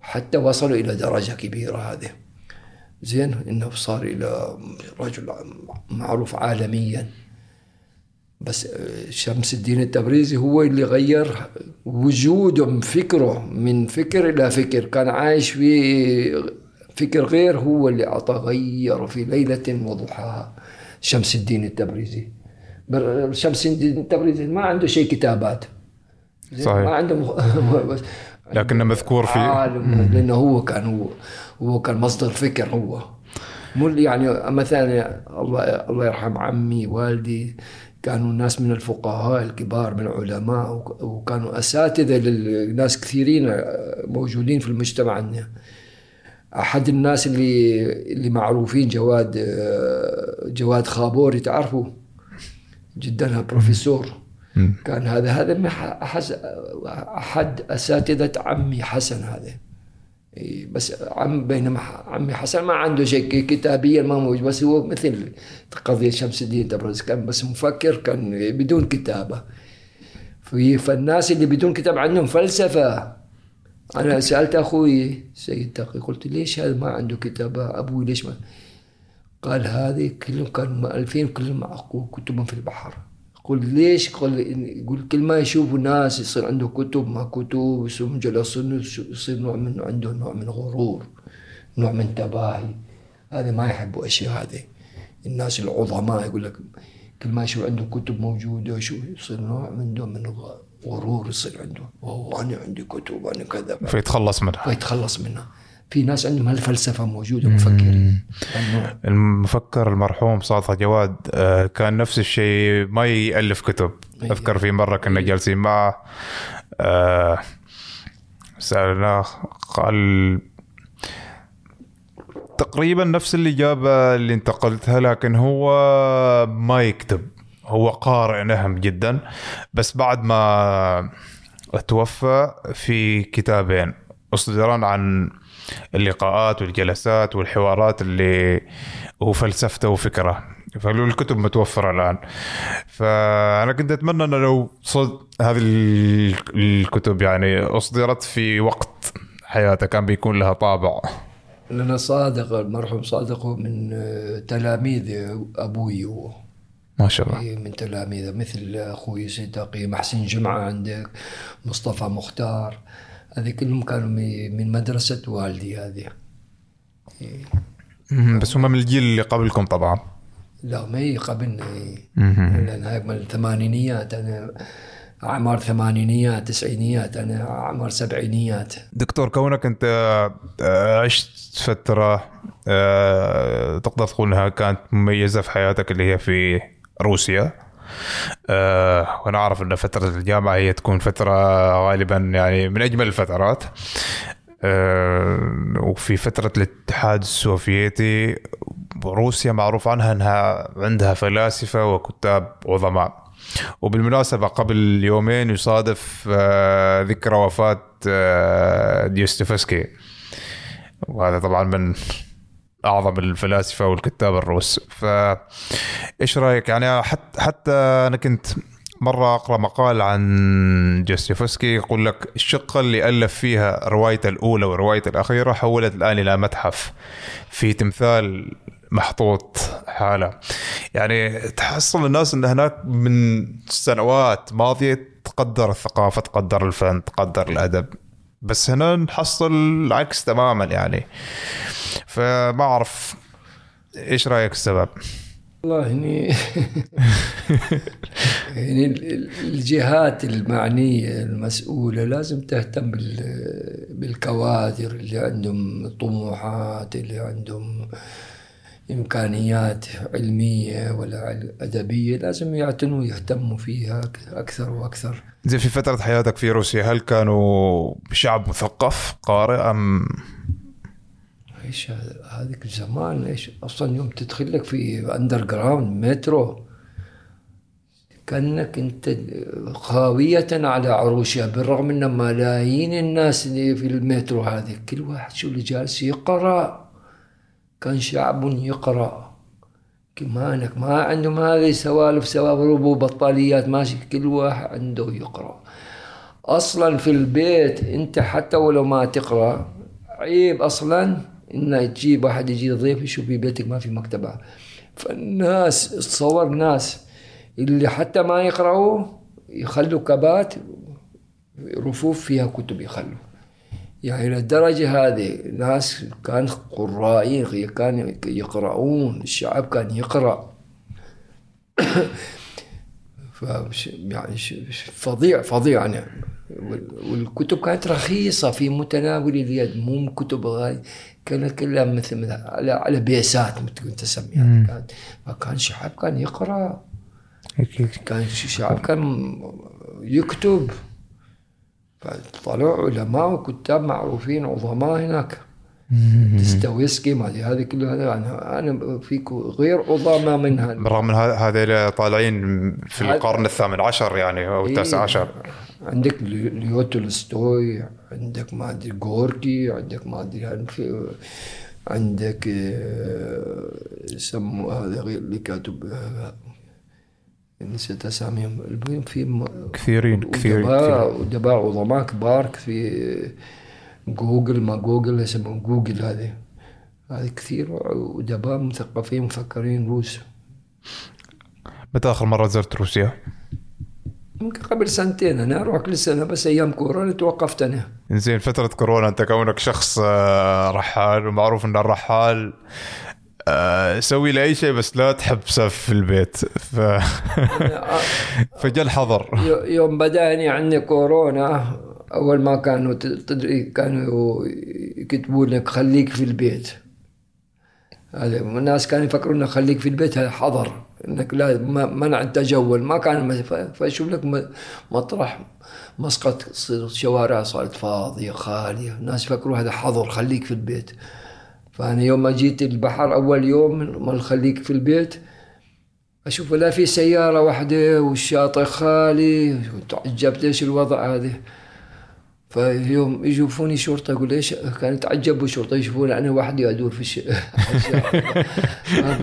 حتى وصلوا إلى درجة كبيرة هذه. زين إنه صار إلى رجل معروف عالميا. بس آه، شمس الدين التبريزي هو اللي غير وجوده فكره من فكر إلى فكر. كان عايش في فكر غير هو اللي أعطى غيره في ليلة وضحاها. شمس الدين التبريزي. بر- شمس الدين التبريزي ما عنده شيء كتابات؟ صحيح. ما عنده مخ... [LAUGHS] بس لكنه مذكور في عالم لأنه هو كان هو هو كان مصدر فكر هو مو يعني مثلا الله الله يرحم عمي والدي كانوا ناس من الفقهاء الكبار من العلماء وك- وكانوا أساتذة للناس كثيرين موجودين في المجتمع عندنا أحد الناس اللي اللي معروفين جواد جواد خابوري تعرفوا جدا بروفيسور. كان هذا هذا من أحد أساتذة عمي حسن هذا. بس عم بينما عمي حسن ما عنده شيء كتابيا ما موجود. بس هو مثل قضية شمس الدين تبرز. كان بس مفكر كان بدون كتابة. في فالناس اللي بدون كتاب عندهم فلسفة. أنا سألت أخوي سيد تقي قلت ليش هذا ما عنده كتابة؟ أبوي ليش ما؟ قال هذه كلهم كانوا مؤلفين كلهم معقول كتبهم في البحر. قل ليش؟ قل يقول كل ما يشوفوا ناس يصير عنده كتب ما كتب يصير مجلسون يصير نوع من عنده نوع من غرور نوع من تباهي. هذا ما يحبوا أشياء هذه. الناس العظماء يقول لك كل ما يشوف عنده كتب موجودة يشوف يصير نوع من نوع من غرور يصير عنده. أوه أنا عندي كتب أنا كذا. فيتخلص منها. ويتخلص منها. في ناس عندهم هالفلسفة موجودة مفكرين. ممنوع. المفكر المرحوم صادق جواد آه، كان نفس الشيء ما يألف كتب. أيوة. أذكر في مرة كنا جالسين معه آه، سألناه قال تقريبا نفس الإجابة اللي انتقلتها لكن هو ما يكتب. هو قارئ نهم جدا. بس بعد ما توفى في كتابين أصدران عن اللقاءات والجلسات والحوارات اللي هو فلسفته وفكره. فقالوا الكتب متوفرة الآن. فأنا كنت أتمنى أنه لو صد هذه ال- الكتب يعني أصدرت في وقت حياته كان بيكون لها طابع. لأن صادق المرحوم صادق من تلاميذ أبوي. هو ما شاء الله. إيه، من تلاميذه مثل أخوي سيد تقي محسن جمعة عندك مصطفى مختار. هذه كلهم كانوا من- مدرسة والدي هذه. مم، بس هم من الجيل اللي قبلكم طبعا. لا ما هي قبلنا إيه. لأن هاي من الثمانينيات أنا أعمار ثمانينيات تسعينيات أنا أعمار سبعينيات. دكتور كونك أنت آه، عشت فترة آه، تقدر تقول إنها كانت مميزة في حياتك اللي هي في روسيا. آه، وأنا أعرف إن فترة الجامعة هي تكون فترة غالبا يعني من أجمل الفترات. آه، وفي فترة الاتحاد السوفيتي روسيا معروف عنها إنها عندها فلاسفة وكتاب عظماء. وبالمناسبة قبل يومين يصادف آه، ذكرى وفاة آه، ديستوفسكي وهذا طبعا من أعظم الفلاسفة والكتاب الروس. ف إيش رأيك؟ يعني حتى حتى أنا كنت مرة أقرأ مقال عن جوستيفسكي يقول لك الشقة اللي ألف فيها روايته الأولى وروايته الأخيرة حولت الآن إلى متحف في تمثال محطوط حاله. يعني تحصل الناس إن هناك من سنوات ماضية تقدر الثقافة تقدر الفن تقدر الأدب. بس هنا نحصل العكس تماما يعني فما أعرف إيش رأيك السبب؟ والله هني [LAUGHS] يعني ال- الجهات المعنية المسؤولة لازم تهتم بال- بالكوادر اللي عندهم طموحات اللي عندهم إمكانيات علمية ولا أدبية لازم يعتنوا ويهتموا فيها أكثر وأكثر. زي في فترة حياتك في روسيا هل كانوا شعب مثقف قارئ أم؟ إيش هذيك الزمان؟ إيش أصلا يوم تدخل لك في underground مترو كأنك أنت خاوية على عروشها بالرغم ان ملايين الناس اللي في المترو هذه. كل واحد شو اللي جالس يقرأ. كان شعب يقرأ. كمانك ما عندهم هذه سوالف سوالف وبطاليات ماشي كل واحد عنده يقرأ. أصلا في البيت أنت حتى ولو ما تقرأ عيب أصلا إن تجيب واحد يجي ضيف يشوف في بيتك ما في مكتبة. فالناس تصور ناس اللي حتى ما يقرأوا يخلوا كبات رفوف فيها كتب يخلوا. يعني للدرجة هذه ناس كان قرائين كان يقرؤون الشعب كان يقرأ. [COUGHS] فش يعني فظيع فظيع يعني. وال- والكتب كانت رخيصة في متناول اليد مو كتب غالية كانت كلها مثل مثل على على بيسات مثل كنت تسميها كانت فكان شعب كان يقرأ. كان شعب كان يكتب. فطلعوا علماء وكتاب معروفين عظماء هناك. دستويسكي ما أدري هذه كلها أنا أنا في غير عظماء منها. بالرغم من هذا- هذول طالعين في القرن الثامن عشر يعني أو التاسع إيه. عشر. عندك لي- ليو تولستوي عندك ما أدري جوركي عندك ما أدري عندك آه، يسموا هذا اللي كاتب آه، نسيت اساميهم المهم في م- كثيرين كثيرين أدباء عظماء كبار في جوجول ما جوجول يسمون جوجول هذه. هذه كثير أدباء مثقفين مفكرين روس. متى آخر مرة زرت روسيا؟ يمكن قبل سنتين أنا أروح كل سنه بس أيام كورونا توقفت أنا. زين فترة كورونا أنت كونك شخص آه، رحال ومعروف ان الرحال سوي له أي شيء بس لا تحبسه في البيت. ف [LAUGHS] فجاء الحظر. يو- يوم بدأني عندي كورونا أول ما كانوا تدري كانوا يكتبوا لك خليك في البيت. هذا الناس كانوا يفكرون خليك في البيت هذا حظر. إنك لا منع التجول ما كان ف- فاشوف لك مطرح مسقط ص- شوارع صارت فاضية خالية. الناس يفكروا هذا حظر خليك في البيت. فأنا يوم ما جيت البحر أول يوم من خليك في البيت أشوف لا في سيارة واحدة والشاطئ خالي. تعجبت إيش الوضع هذا؟ فيوم يشوفوني شرطة يقول إيش كانوا يتعجبوا شرطة يشوفوني أنا وحدي أدور في الش... الشاطئ.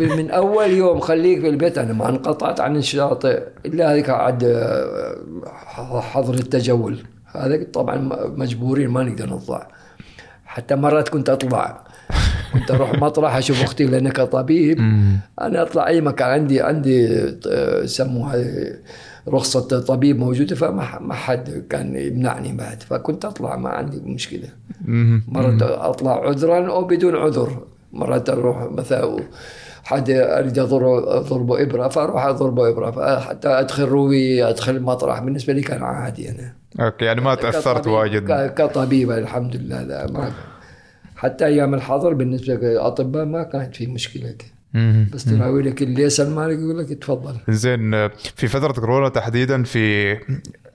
[LAUGHS] من أول يوم خليك في البيت أنا ما انقطعت عن الشاطئ إلا هذيك عاد آه، حظر التجول. هذا طبعا مجبورين ما نقدر نطلع. حتى مرات كنت أطلع. كنت أروح مطرح أشوف أختي لأنك طبيب. أنا أطلع أي مكان. عندي عندي آه، يسموها رخصة طبيب موجودة فما ما حد كان يمنعني بعد. فكنت أطلع ما عندي مشكلة. مرات أطلع عذرا أو بدون عذر. مرات أروح مثلا حد أريد أضرب اضربه إبرة فأروح اضربه إبرة. حتى أدخل روي أدخل مطرح بالنسبة لي كان عادي أنا. أوكي يعني ما تأثرت كطبيب- واجد كطبيب الحمد لله لا ما حتى أيام الحظر بالنسبة للاطباء ما كانت في مشكلة. مهم. بس تراوي لك ال licence مالك يقول لك تفضل. زين في فترة كورونا تحديدا في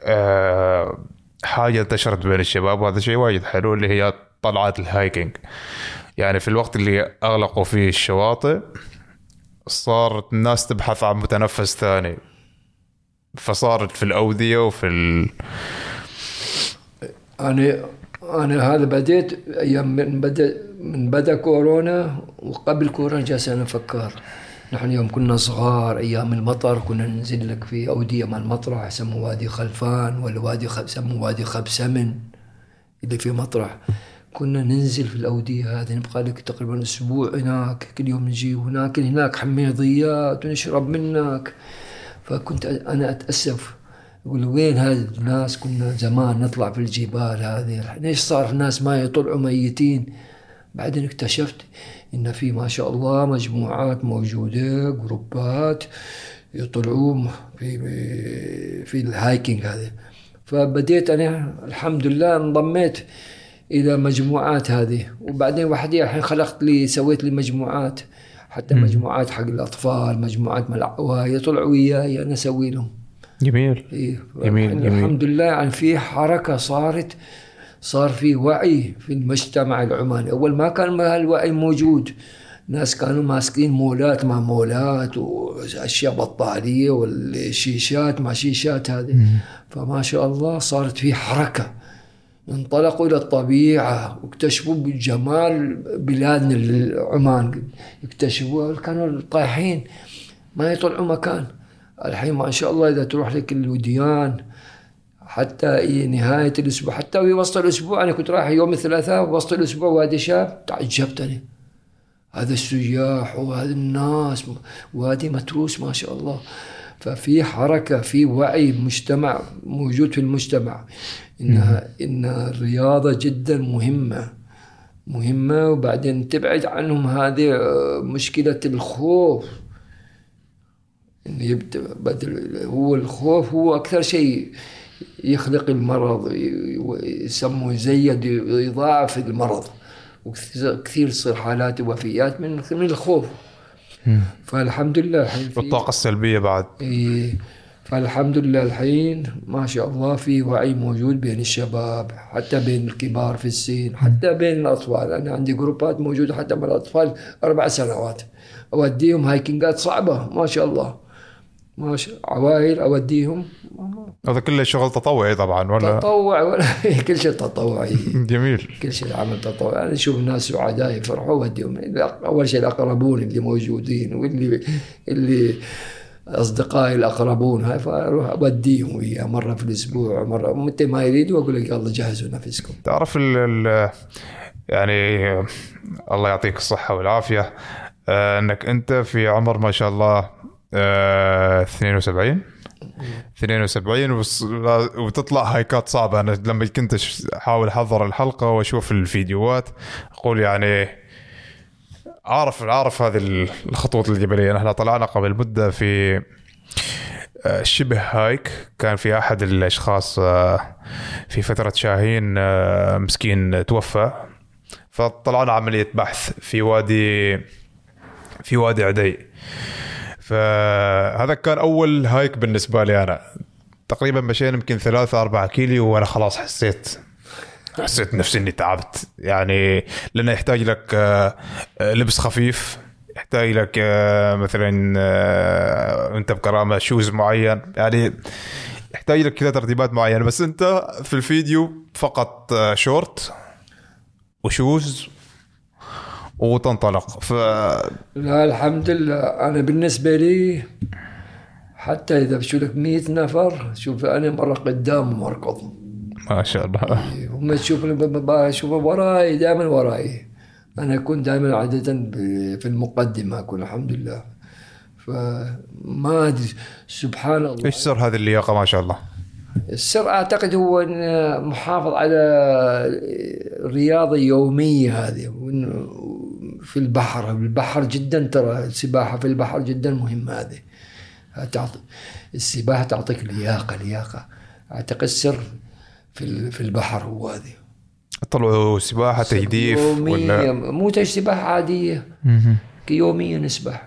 آه، حاجة انتشرت بين الشباب وهذا شيء وايد حلو اللي هي طلعات ال hiking. يعني في الوقت اللي أغلقوا فيه الشواطئ صارت الناس تبحث عن متنفس ثاني. فصارت في الأودية وفي ال... أنا أنا هذا بديت أيام من بدا من بدأ كورونا وقبل كورونا جالس أنا أفكر. نحن يوم كنا صغار أيام المطر كنا ننزل لك في أودية مال المطرح يسموه وادي خلفان ولا وادي خ... يسموه وادي خبسمن اللي في مطرح. كنا ننزل في الأودية هذه نبقى لك تقريبا أسبوع هناك كل يوم نجي وناكل هناك حميضيات ونشرب منك. فكنت أنا أتأسف. وين هذه الناس؟ كنا زمان نطلع في الجبال هذه. ليش صار الناس ما يطلعوا ميتين؟ بعدين اكتشفت إن في ما شاء الله مجموعات موجودة جروبات يطلعوا في في ال hiking هذه. فبديت أنا الحمد لله انضميت إلى مجموعات هذه. وبعدين وحدي الحين خلقت لي سويت لي مجموعات. حتى مجموعات حق الأطفال مجموعات ملعوها يطلعوا وياي أنا أسوي لهم. جميل. إيه جميل، الحين جميل. الحمد لله يعني في حركة صارت صار في وعي في المجتمع العماني. أول ما كان ما هالوعي موجود ناس كانوا ماسكين مولات مع مولات وأشياء بطاريه والشيشات مع شيشات هذه. فما شاء الله صارت في حركة. انطلقوا إلى الطبيعة واكتشفوا جمال بلادنا عمان اكتشفوا كانوا طايحين ما يطلعوا مكان. الحين ما شاء الله إذا تروح لك الوديان حتى إيه نهاية الأسبوع حتى في وسط الأسبوع أنا كنت رايح يوم الثلاثاء وسط الأسبوع وادي شاب تعجبت أنا. هذا السياح وهذا الناس وادي متروس ما شاء الله. ففي حركة في وعي مجتمع موجود في المجتمع. إنها إن الرياضة جدا مهمة مهمة وبعدين تبعد عنهم هذه آه، مشكلة الخوف. إنه يبدأ بدل هو الخوف هو أكثر شيء يخلق المرض يسموه يزيد يضاعف المرض. وكثير تصير حالات وفيات من من الخوف. فالحمد لله الحين في- والطاقة السلبية بعد. إيه فالحمد لله الحين ما شاء الله في وعي موجود بين الشباب حتى بين الكبار في السن حتى بين الأطفال. أنا عندي جروبات موجودة حتى مع الأطفال أربع سنوات. أوديهم هايكنجات صعبة ما شاء الله. ما شاء عوائل أوديهم. هذا كله شغل تطوعي طبعا ولا؟ تطوع ولا [LAUGHS] كل شيء تطوعي. [LAUGHS] جميل. كل شيء عمل تطوع أنا أشوف الناس سعداء يفرحوا اوديهم أول شيء الأقربون اللي موجودين واللي اللي أصدقائي الأقربون. هاي فأروح أوديهم وياه مرة في الأسبوع مرة. متى ما يريدوا أقول لك يلا جهزوا نفسكم. تعرف ال ال يعني الله يعطيك الصحة والعافية. آه، إنك أنت في عمر ما شاء الله آه، 72 72 وص- وتطلع هايكات صعبة. أنا لما كنت أحاول أحضر الحلقة وأشوف الفيديوهات أقول يعني عارف عارف هذه الخطوط الجبلية. نحن طلعنا قبل مدة في آه، شبه هايك. كان في أحد الأشخاص آه، في فترة شاهين آه، مسكين توفى. فطلعنا عملية بحث في وادي في وادي عدي. فهذا كان أول هايك بالنسبة لي أنا. تقريبا مشينا يمكن ثلاثة أربعة كيلو وأنا خلاص حسيت حسيت نفسي إني تعبت. يعني لأنه يحتاج لك آه، لبس خفيف يحتاج لك آه، مثلا آه، أنت بكرامة شوز معين. يعني يحتاج لك كذا ترتيبات معينة. بس أنت في الفيديو فقط شورت وشوز وتنطلق. ف لا الحمد لله. أنا بالنسبة لي حتى إذا بشوف لك 100 نفر شوف أنا مرة قدام مركض ما شاء الله. هم تشوفون شوف وراي دائما وراي. أنا اكون دائما عادة في المقدمة أكون الحمد لله. فما أدري. سبحان الله. إيش سر هذه اللياقة؟ ما شاء الله. السر أعتقد هو إن محافظ على الرياضه يومية هذه في البحر. البحر جدا ترى السباحة في البحر جدا مهمة هذه. تعطي السباحة تعطيك لياقة لياقة. أعتقد السر في ال- في البحر هو هذه. طلعوا سباحة تجديف ولا؟ مو تج سباحة عادية. يوميا نسبح.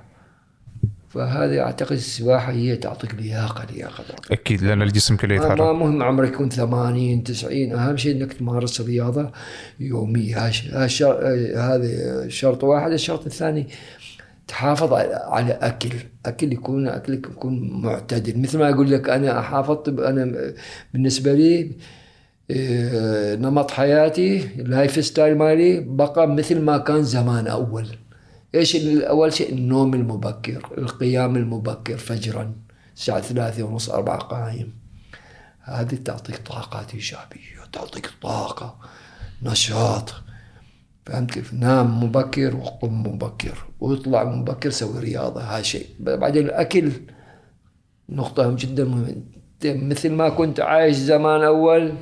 فهذه أعتقد السباحة هي تعطيك لياقة تعطيك. أكيد لأن الجسم كله ما ما يتحرك مهم عمرك يكون 80 90 أهم شيء إنك تمارس هاش- هاش- هذا شرط واحد. الشرط الثاني تحافظ على أكل. أكل يكون أكلك يكون معتدل. مثل ما أقول لك أنا حافظت أنا بالنسبة لي إيه، نمط حياتي ال lifestyle مالي بقى مثل ما كان زمان أول. إيش أول شيء النوم المبكر القيام المبكر فجرا الساعة ثلاثة ونص أربعة قايم هذه تعطيك طاقات إيجابية تعطيك طاقة نشاط. فهمت كيف؟ نام مبكر وقم مبكر واطلع مبكر سوي رياضة هذا شيء. بعدين الأكل نقطة جدا مهمة. مثل ما كنت عايش زمان أول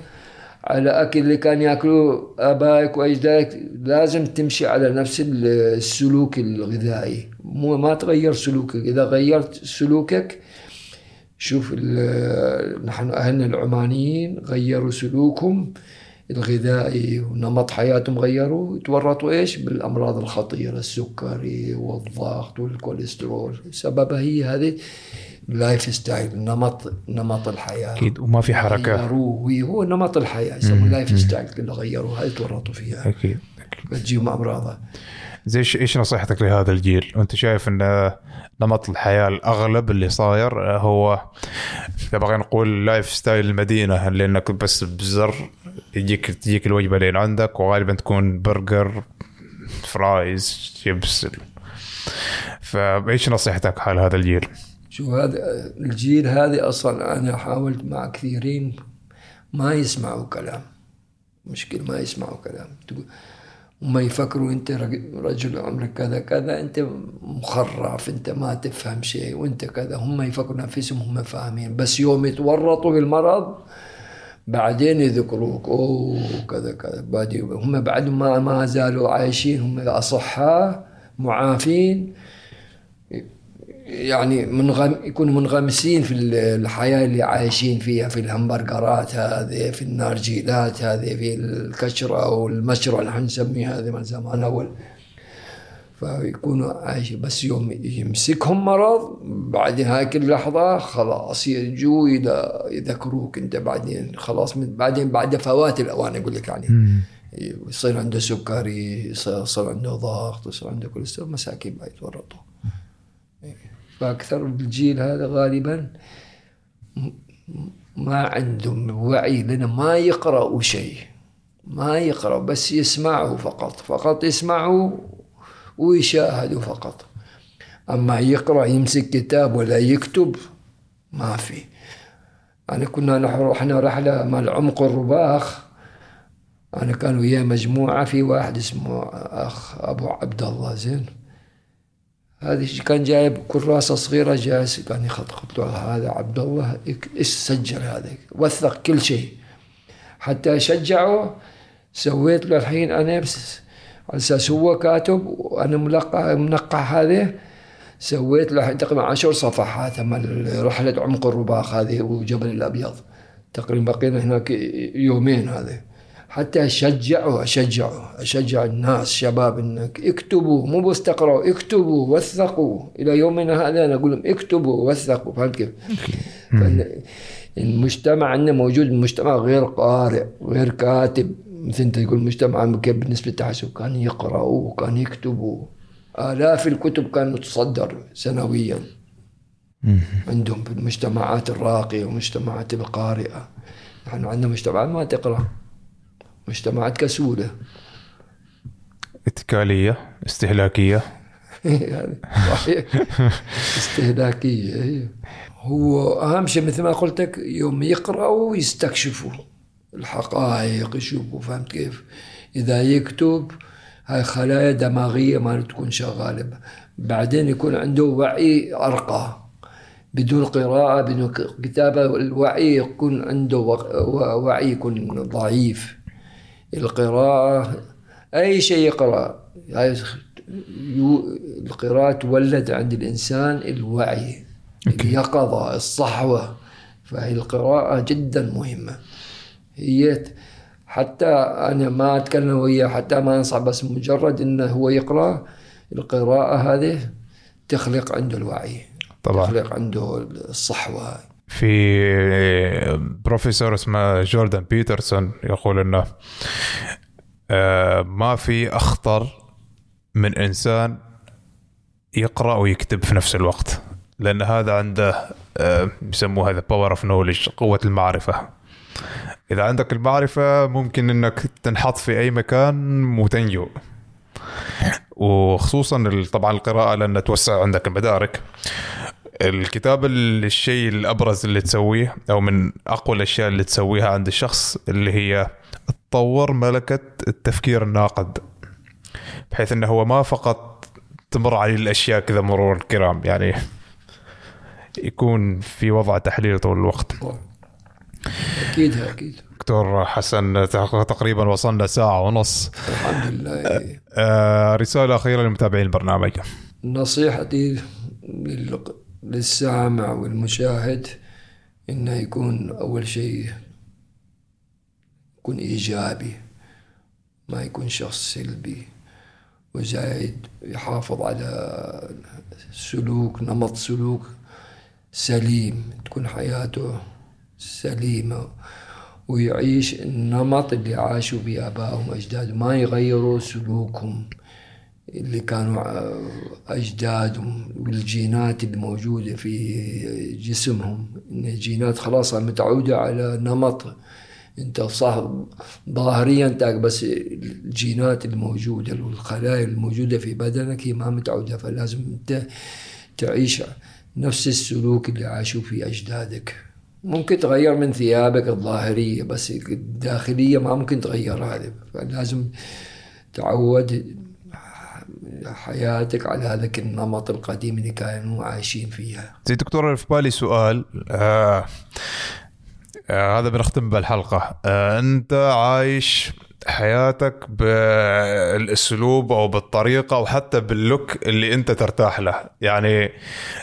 على أكل اللي كان يأكلوه آبائك وأجدادك لازم تمشي على نفس السلوك الغذائي. مو ما تغير سلوكك. إذا غيرت سلوكك شوف نحن أهلنا العمانيين غيروا سلوكهم الغذائي ونمط حياتهم غيروا. تورطوا إيش؟ بالأمراض الخطيرة السكري والضغط والكوليسترول. سببها هي هذه. ال lifestyle نمط نمط الحياة. أكيد وما في حركة. غيروه. هو نمط الحياة يسموه ال lifestyle كله غيروه هاي تورطوا فيها. أكيد بتجيهم امراض زي إيش نصيحتك لهذا الجيل؟ وأنت شايف إن نمط الحياة الأغلب اللي صاير هو إذا بغينا نقول lifestyle المدينة اللي انك بس بزر يجيك تجيك الوجبة لين عندك وغالبا تكون burger fries chips فايش نصيحتك حال هذا الجيل؟ شو هذا الجيل هذا أصلا أنا حاولت مع كثيرين ما يسمعوا كلام. مشكلة ما يسمعوا كلام. تقول وما يفكروا أنت رج- رجل عمرك كذا كذا أنت مخرف أنت ما تفهم شيء وأنت كذا. هم يفكروا نفسهم هم فاهمين. بس يوم يتورطوا بالمرض بعدين يذكروك أوه كذا كذا. بعدين هم بعد ما ما زالوا عايشين هم أصحاء معافين. يعني منغم يكونوا منغمسين في ال- الحياة اللي عايشين فيها في الهمبرجرات هذه في النارجيلات هذه في الكشرة أو المشروع اللي نسميه هذه من زمان أول. فيكونوا عايشين بس يوم يمسكهم مرض بعد هاك اللحظة خلاص يرجوا يذكروك أنت بعدين خلاص من بعدين بعد فوات الأوان يقول لك يعني. يصير عنده سكري يصير يصير عنده ضغط يصير عنده كوليسترول مساكين ما يتورطوا فأكثر الجيل هذا غالبا ما عندهم وعي لأن ما يقرأوا شيء ما يقرأوا بس يسمعوا فقط فقط يسمعوا ويشاهدوا فقط. أما يقرأ يمسك كتاب ولا يكتب ما في. أنا كنا نح- رحنا رحلة مع عمق الرباخ. أنا كان وياه مجموعة في واحد اسمه أخ أبو عبد الله زين. هذه كان جايب كراسة صغيرة جالس كان يخط قلت له هذا عبد الله سجل هذا وثق كل شيء. حتى أشجعه سويت له الحين بس على أساس هو كاتب وأنا ملقى منقع هذه. سويت له تقريبا عشر صفحات مال رحلة عمق الرباخ هذه وجبل الأبيض. تقريبا بقينا هناك يومين هذه. حتى أشجعه أشجعه أشجع الناس شباب إنك اكتبوا مو بس تقرأوا اكتبوا وثقوا. إلى يومنا هذا أنا أقول لهم اكتبوا وثقوا فهمت كيف؟ المجتمع عندنا موجود مجتمع غير قارئ غير كاتب. مثل أنت تقول مجتمع كيف بالنسبة للتحسب كان يقرأوا وكان يكتبوا. آلاف الكتب كانت تصدر سنويا. عندهم في المجتمعات الراقية والمجتمعات القارئة. نحن عندنا مجتمعات ما تقرأ. مجتمعات كسولة. اتكالية استهلاكية. [LAUGHS] يعني هي. هو أهم شيء مثل ما قلت لك يوم يقرأوا يستكشفوا الحقائق يشوفوا فهمت كيف؟ إذا يكتب هاي خلايا دماغية ما تكون شغالة. بعدين يكون عنده وعي أرقى. بدون قراءة بدون كتابة الوعي يكون عنده وعي يكون ضعيف. القراءة أي شيء يقرأ القراءة تولد عند الإنسان الوعي اليقظة الصحوة. فهي القراءة جدا مهمة. هي حتى أنا ما أتكلم وياه حتى ما أنصح بس مجرد إنه هو يقرأ القراءة هذه تخلق عنده الوعي طبعا. تخلق عنده الصحوة. في بروفيسور اسمه جوردن بيترسون يقول إنه آه، ما في أخطر من إنسان يقرأ ويكتب في نفس الوقت لأن هذا عنده آه، يسموه هذا power of knowledge قوة المعرفة. إذا عندك المعرفة ممكن إنك تنحط في أي مكان وتنجو. وخصوصا طبعا القراءة لأن توسع عندك المدارك. الكتاب ال- الشيء الأبرز اللي تسويه أو من أقوى الأشياء اللي تسويها عند الشخص اللي هي تطور ملكة التفكير الناقد. بحيث إنه هو ما فقط تمر عليه الأشياء كذا مرور الكرام يعني يكون في وضع تحليل طول الوقت. أكيد أكيد. دكتور حسن تقريبا وصلنا ساعة ونص. الحمد لله. آه، رسالة أخيرة لمتابعين البرنامج. نصيحتي للسامع والمشاهد انه يكون أول شيء يكون إيجابي ما يكون شخص سلبي. وزايد يحافظ على سلوك نمط سلوك سليم تكون حياته سليمة. ويعيش النمط اللي عاشوا به آبائهم وأجدادهم ما يغيروا سلوكهم. اللي كانوا أجدادهم والجينات اللي موجودة في جسمهم. إن الجينات خلاص متعودة على نمط. أنت صح ظاهريا بس الجينات الموجوده والخلايا الموجودة في بدنك هي ما متعودة فلازم أنت تعيش نفس السلوك اللي عاشوا فيه أجدادك. ممكن تغير من ثيابك الظاهرية بس الداخلية ما ممكن تغير هذا فلازم تعود حياتك على هذاك النمط القديم اللي كانوا عايشين فيها. زي دكتور في بالي سؤال آه آه هذا بنختم بالحلقة. آه أنت عايش حياتك بالأسلوب أو بالطريقة أو حتى باللوك اللي أنت ترتاح له. يعني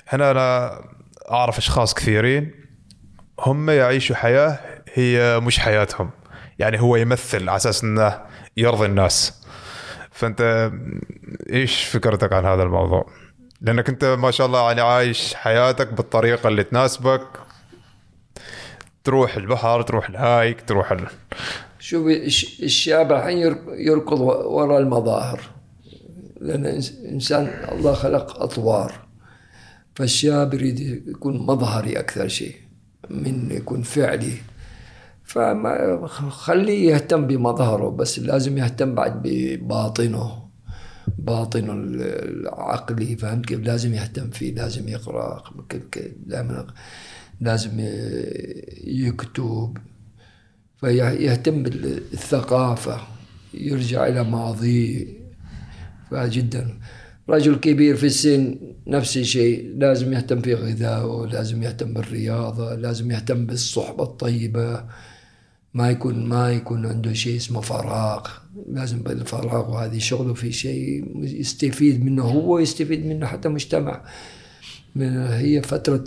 هنا أنا أعرف أشخاص كثيرين هم يعيشوا حياة هي مش حياتهم. يعني هو يمثل على أساس إنه يرضي الناس. فأنت إيش فكرتك عن هذا الموضوع؟ لأنك أنت ما شاء الله يعني عايش حياتك بالطريقة اللي تناسبك. تروح البحر تروح الهايك تروح ال... شوف الش- الشاب الحين يرك- يركض وراء المظاهر. لأن إنس- إنسان الله خلق أطوار. فالشاب يريد يكون مظهري أكثر شيء. من يكون فعلي. فما خليه يهتم بمظهره بس لازم يهتم بعد بباطنه باطنه العقلي فهمت كيف؟ لازم يهتم فيه لازم يقرأ دائما لازم يكتب فيهتم بالثقافة يرجع إلى ماضيه. فجدا رجل كبير في السن نفس الشيء لازم يهتم في غذائه لازم يهتم بالرياضة لازم يهتم بالصحبة الطيبة. ما يكون ما يكون عنده شيء اسمه فراغ. لازم بالفراغ وهذه شغله في شيء يستفيد منه هو يستفيد منه حتى مجتمع. من هي فترة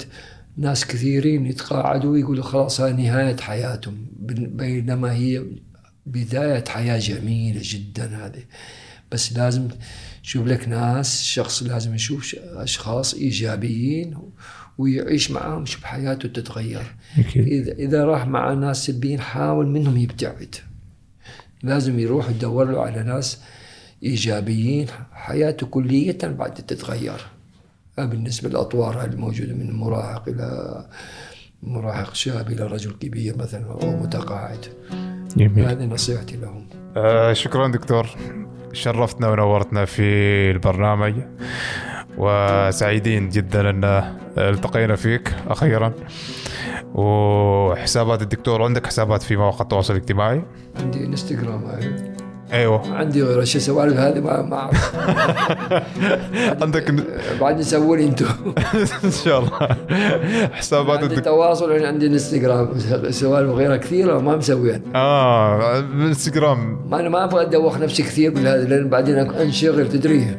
ناس كثيرين يتقاعدوا ويقولوا خلاص هاي نهاية حياتهم. بين- بينما هي بداية حياة جميلة جدا هذه. بس لازم تشوف لك ناس شخص لازم يشوف أشخاص إيجابيين. ويعيش معاهم شوف حياته تتغير. إذا, إذا راح مع ناس سلبيين حاول منهم يبتعد. لازم يروح يدور له على ناس إيجابيين. حياته كلية بعد تتغير. هذا بالنسبة للأطوار الموجودة من مراهق إلى مراهق شاب إلى رجل كبير مثلا أو متقاعد. جميل. هذه نصيحتي لهم. آه شكرا دكتور. شرفتنا ونورتنا في البرنامج. وسعيدين جدا أن التقينا فيك أخيرا وحسابات الدكتور عندك حسابات في مواقع التواصل الاجتماعي عندي إنستغرام. أيوه. عندي شو السوالف هذه ما ما أعرف. [LAUGHS] عندك بعد سووا لي أنتم إن شاء الله. حسابات عندي الدكتور تواصل يعني عندي انستغرام. سوالف غيرها كثيرة ما مسويها. آه انستغرام. ما أنا ما أبغى أدوخ نفسي كثير بالهذا لأن بعدين انشغل تدري؟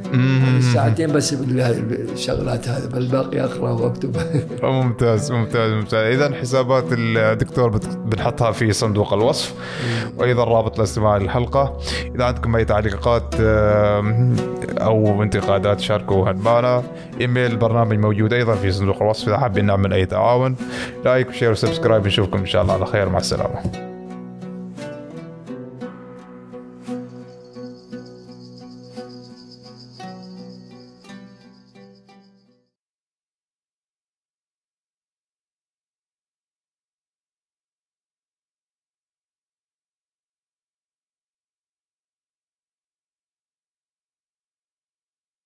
ساعتين بس بالهذه الشغلات هذه بالباقي أقرأ وأكتب. [LAUGHS] ممتاز ممتاز ممتاز. إذا حسابات الدكتور بنحطها في صندوق الوصف وأيضا رابط الاستماع للحلقه إذا عندكم أي تعليقات أو انتقادات شاركوا معنا. إيميل البرنامج موجود أيضا في صندوق الوصف إذا حابين نعمل أي تعاون. like و share و subscribe. نشوفكم إن شاء الله على خير. مع السلامة.